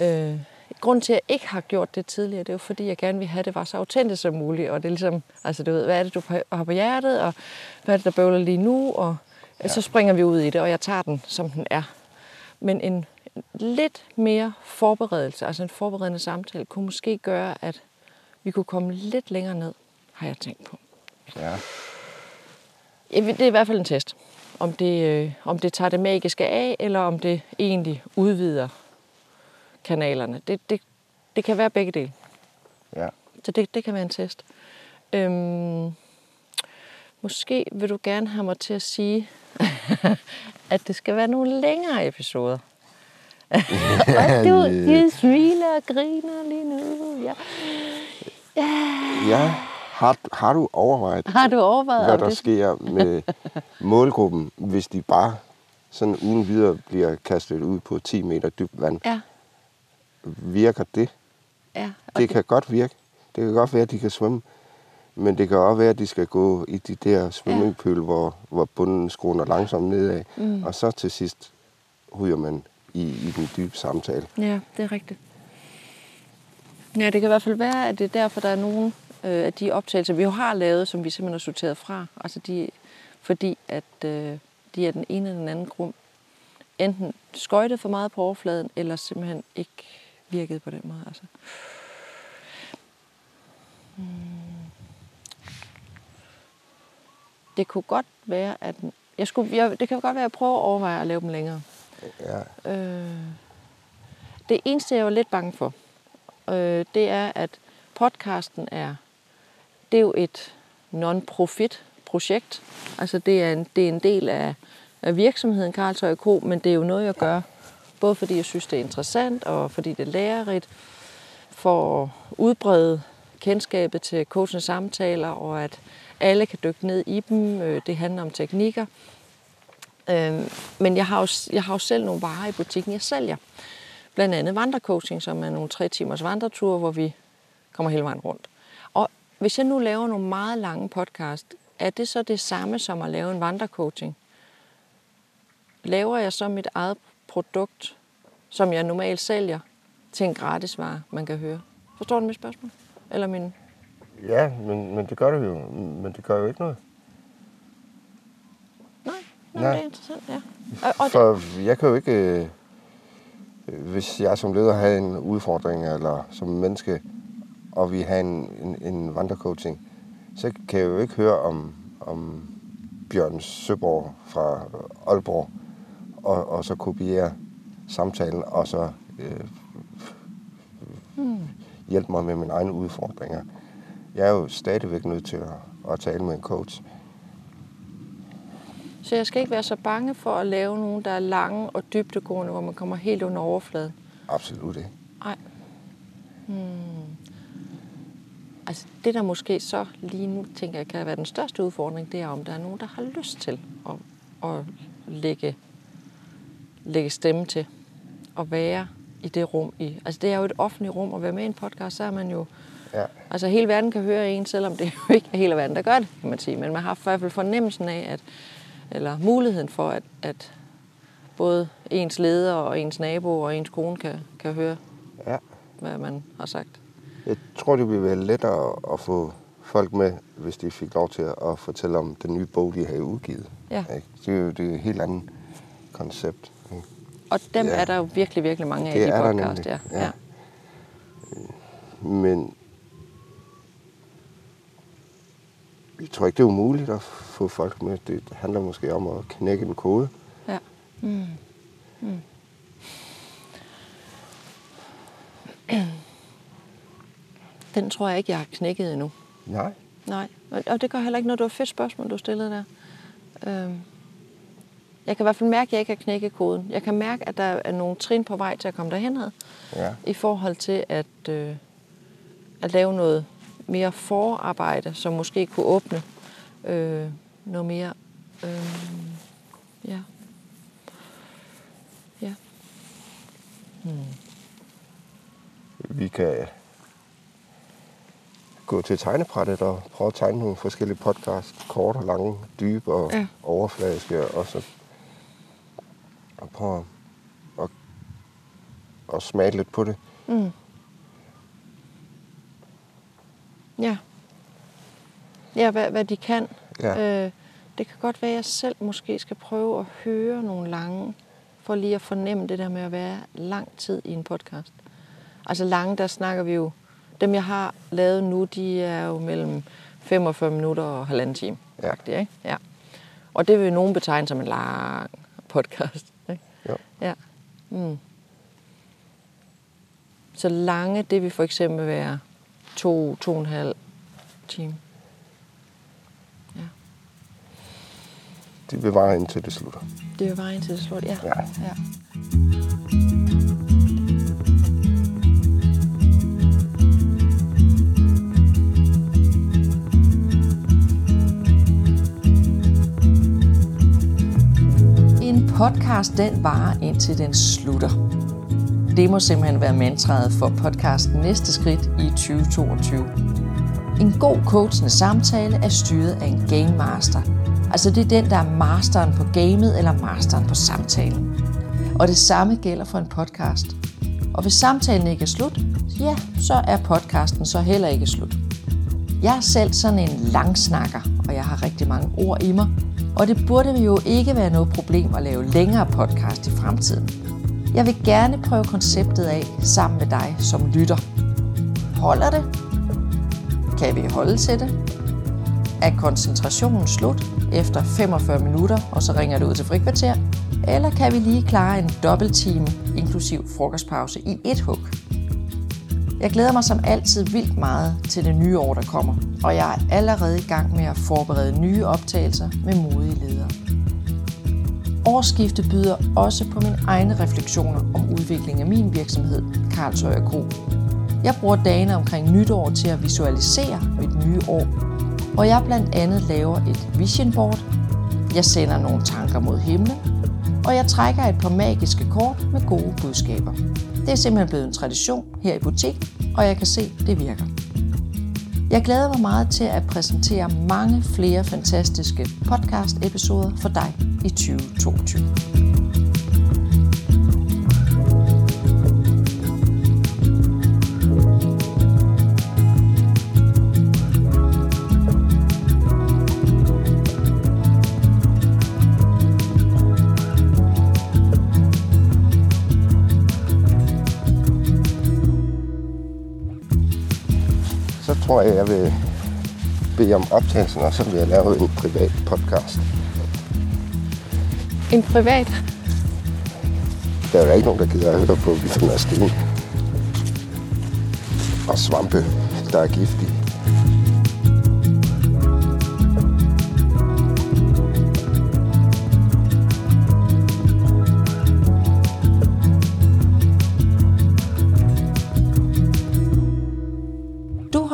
Øh, grund til, at jeg ikke har gjort det tidligere, det er jo fordi, jeg gerne vil have, at det var så autentisk som muligt. Og det er ligesom, altså du ved, hvad er det, du har på hjertet, og hvad er det, der bøvler lige nu, og ja. så springer vi ud i det, og jeg tager den, som den er. Men en lidt mere forberedelse, altså en forberedende samtale, kunne måske gøre, at vi kunne komme lidt længere ned, har jeg tænkt på. Ja. Det er i hvert fald en test. Om det, øh, om det tager det magiske af, eller om det egentlig udvider kanalerne. Det, det, det kan være begge dele. Ja. Så det, det kan være en test. Øhm, måske vil du gerne have mig til at sige, [LAUGHS] at det skal være nogle længere episoder. [LAUGHS] og du, du smiler og griner lige nu. Ja. Ja. ja. Har, har du overvejet, Har du overvejet hvad der det? sker med [LAUGHS] målgruppen, hvis de bare sådan uden videre bliver kastet ud på 10 meter dybt vand? Ja, Virker det? ja. Og Det kan godt virke. Det kan godt være, at de kan svømme. Men det kan også være, at de skal gå i de der svømmingpøl, hvor, hvor bunden skruer langsomt nedad. Mm. Og så til sidst ryger man i, i den dybe samtale. Ja, det er rigtigt. Ja, det kan i hvert fald være, at det er derfor, der er nogle øh, af de optagelser, vi jo har lavet, som vi simpelthen har sorteret fra. Altså de, fordi at øh, de er den ene eller den anden grund enten skøjtet for meget på overfladen, eller simpelthen ikke virkede på den måde. Altså. Hmm. Det kunne godt være, at jeg skulle, jeg, det kan godt være, at jeg prøver at overveje at lave dem længere. Ja. Øh, det eneste, jeg var lidt bange for, øh, det er, at podcasten er, det er jo et non-profit projekt. Altså det er en, det er en del af, af virksomheden Karlsøj Kro, men det er jo noget, jeg gør, både fordi jeg synes, det er interessant, og fordi det er lærerigt, for at udbrede kendskabet til coachens samtaler, og at alle kan dykke ned i dem. Øh, det handler om teknikker. Øh, men jeg har, jo, jeg har jo selv nogle varer i butikken, jeg sælger. Blandt andet vandrecoaching, som er nogle tre timers vandreture, hvor vi kommer hele vejen rundt. Hvis jeg nu laver nogle meget lange podcast, er det så det samme som at lave en vandrecoaching? Laver jeg så mit eget produkt, som jeg normalt sælger, til en gratisvare, man kan høre? Forstår du mit spørgsmål? Eller min... Ja, men, men det gør det jo. Men det gør jo ikke noget. Nej, nej, Nej. det er interessant, ja. Og, og det, For jeg kan jo ikke, øh, hvis jeg som leder har en udfordring, eller som menneske, og vi har en, en, en vandrecoaching, så kan jeg jo ikke høre om, om Bjørn Søborg fra Aalborg, og, og så kopiere samtalen, og så øh, hjælpe mig med mine egne udfordringer. Jeg er jo stadigvæk nødt til at, at tale med en coach. Så jeg skal ikke være så bange for at lave nogle, der er lange og dybdegående, hvor man kommer helt under overfladen. Absolut ikke. Nej. Hmm. Altså det, der måske så lige nu, tænker jeg, kan være den største udfordring, det er, om der er nogen, der har lyst til at, at lægge, lægge stemme til at være i det rum. I, altså det er jo et offentligt rum at være med i en podcast, så er man jo... Ja. Altså hele verden kan høre en, selvom det jo ikke er hele verden, der gør det, kan man sige. Men man har i hvert fald fornemmelsen af, at, eller muligheden for, at, at både ens leder og ens nabo og ens kone kan, kan høre, Ja. hvad man har sagt. Jeg tror, det ville være lettere at få folk med, hvis de fik lov til at fortælle om den nye bog, de har udgivet. Ja. Ikke? Det er jo det er et helt andet koncept. ikke? Og dem Ja. er der jo virkelig, virkelig mange af Det i er der de podcast. nemlig, Ja. ja. Men jeg tror ikke, det er umuligt at få folk med. Det handler måske om at knække en kode. Ja. Mm. Mm. [CLEARS THROAT] Den tror jeg ikke, jeg har knækket endnu. Nej. Nej, og- det gør heller ikke noget. Det var et fedt spørgsmål, du stillede der. Øhm. Jeg kan i hvert fald mærke, at jeg ikke har knækket koden. Jeg kan mærke, at der er nogle trin på vej til at komme derhen ad, Ja. i forhold til at, øh, at lave noget mere forarbejde, som måske kunne åbne øh, noget mere. Øh, ja. Ja. Vi kan gå til tegnebrættet og prøve at tegne nogle forskellige podcast, Kort og lange, dybe og ja. overfladiske. Og så og prøve at, at smage lidt på det. Mm. Ja. Ja, hvad, hvad de kan. Ja. Øh, det kan godt være, at jeg selv måske skal prøve at høre nogle lange, for lige at fornemme det der med at være lang tid i en podcast. Altså lange, der snakker vi jo dem, jeg har lavet nu, de er jo mellem 45 minutter og halvanden time. Ja. Faktisk, ikke? ja. Og det vil nogen betegne som en lang podcast. Ikke? Jo. Ja. Mm. Så lange, det vil for eksempel være to, to og en halv time. Ja. Det vil vare indtil det slutter. Det er jo vejen til det slut, ja. Ja. ja. Podcast, den varer indtil den slutter. Det må simpelthen være mantraet for podcasten Næste Skridt i 2022. En god coachende samtale er styret af en game master. Altså det er den, der er masteren på gamet eller masteren på samtalen. Og det samme gælder for en podcast. Og hvis samtalen ikke er slut, ja, så er podcasten så heller ikke slut. Jeg er selv sådan en langsnakker, og jeg har rigtig mange ord i mig. Og det burde jo ikke være noget problem at lave længere podcast i fremtiden. Jeg vil gerne prøve konceptet af sammen med dig som lytter. Holder det? Kan vi holde til det? Er koncentrationen slut efter 45 minutter, og så ringer det ud til frikvarter? Eller kan vi lige klare en dobbelt time inklusiv frokostpause i et hug? Jeg glæder mig som altid vildt meget til det nye år, der kommer, og jeg er allerede i gang med at forberede nye optagelser med modige ledere. Årsskiftet byder også på mine egne refleksioner om udvikling af min virksomhed, Karlsøj Kro. Jeg bruger dagene omkring nytår til at visualisere mit nye år, og jeg blandt andet laver et vision board, jeg sender nogle tanker mod himlen, og jeg trækker et par magiske kort med gode budskaber. Det er simpelthen blevet en tradition her i butikken, og jeg kan se, det virker. Jeg glæder mig meget til at præsentere mange flere fantastiske podcast-episoder for dig i 2022. tror jeg, jeg vil bede om optagelsen, og så vil jeg lave en privat podcast. En privat. Der er jo ikke nogen, der gider at høre på, vi finder sten. Og svampe, der er giftige.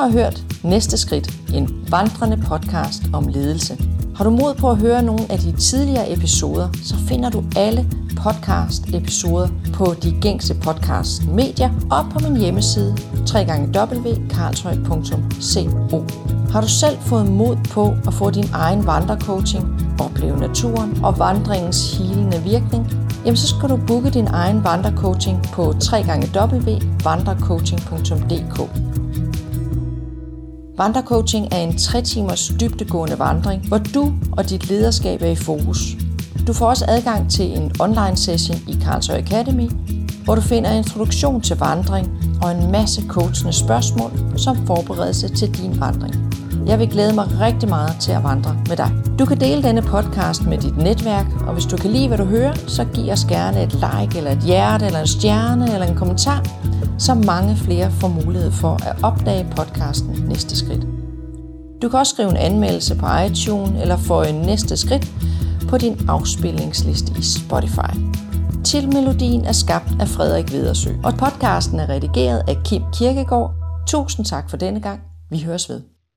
Har hørt Næste Skridt, en vandrende podcast om ledelse. Har du mod på at høre nogle af de tidligere episoder, så finder du alle podcast-episoder på de gængse podcast-medier og på min hjemmeside www.karlshøj.co. Har du selv fået mod på at få din egen vandrecoaching, opleve naturen og vandringens hilende virkning, jamen så skal du booke din egen vandrecoaching på www.vandrecoaching.dk. Vandrecoaching er en 3 timers dybdegående vandring, hvor du og dit lederskab er i fokus. Du får også adgang til en online session i Karlsøj Academy, hvor du finder introduktion til vandring og en masse coachende spørgsmål som forberedelse til din vandring. Jeg vil glæde mig rigtig meget til at vandre med dig. Du kan dele denne podcast med dit netværk, og hvis du kan lide, hvad du hører, så giv os gerne et like, eller et hjerte, eller en stjerne, eller en kommentar, så mange flere får mulighed for at opdage podcasten Næste Skridt. Du kan også skrive en anmeldelse på iTunes, eller få en næste skridt på din afspilningsliste i Spotify. Titelmelodien er skabt af Frederik Vedersø, og podcasten er redigeret af Kim Kirkegaard. Tusind tak for denne gang. Vi høres ved.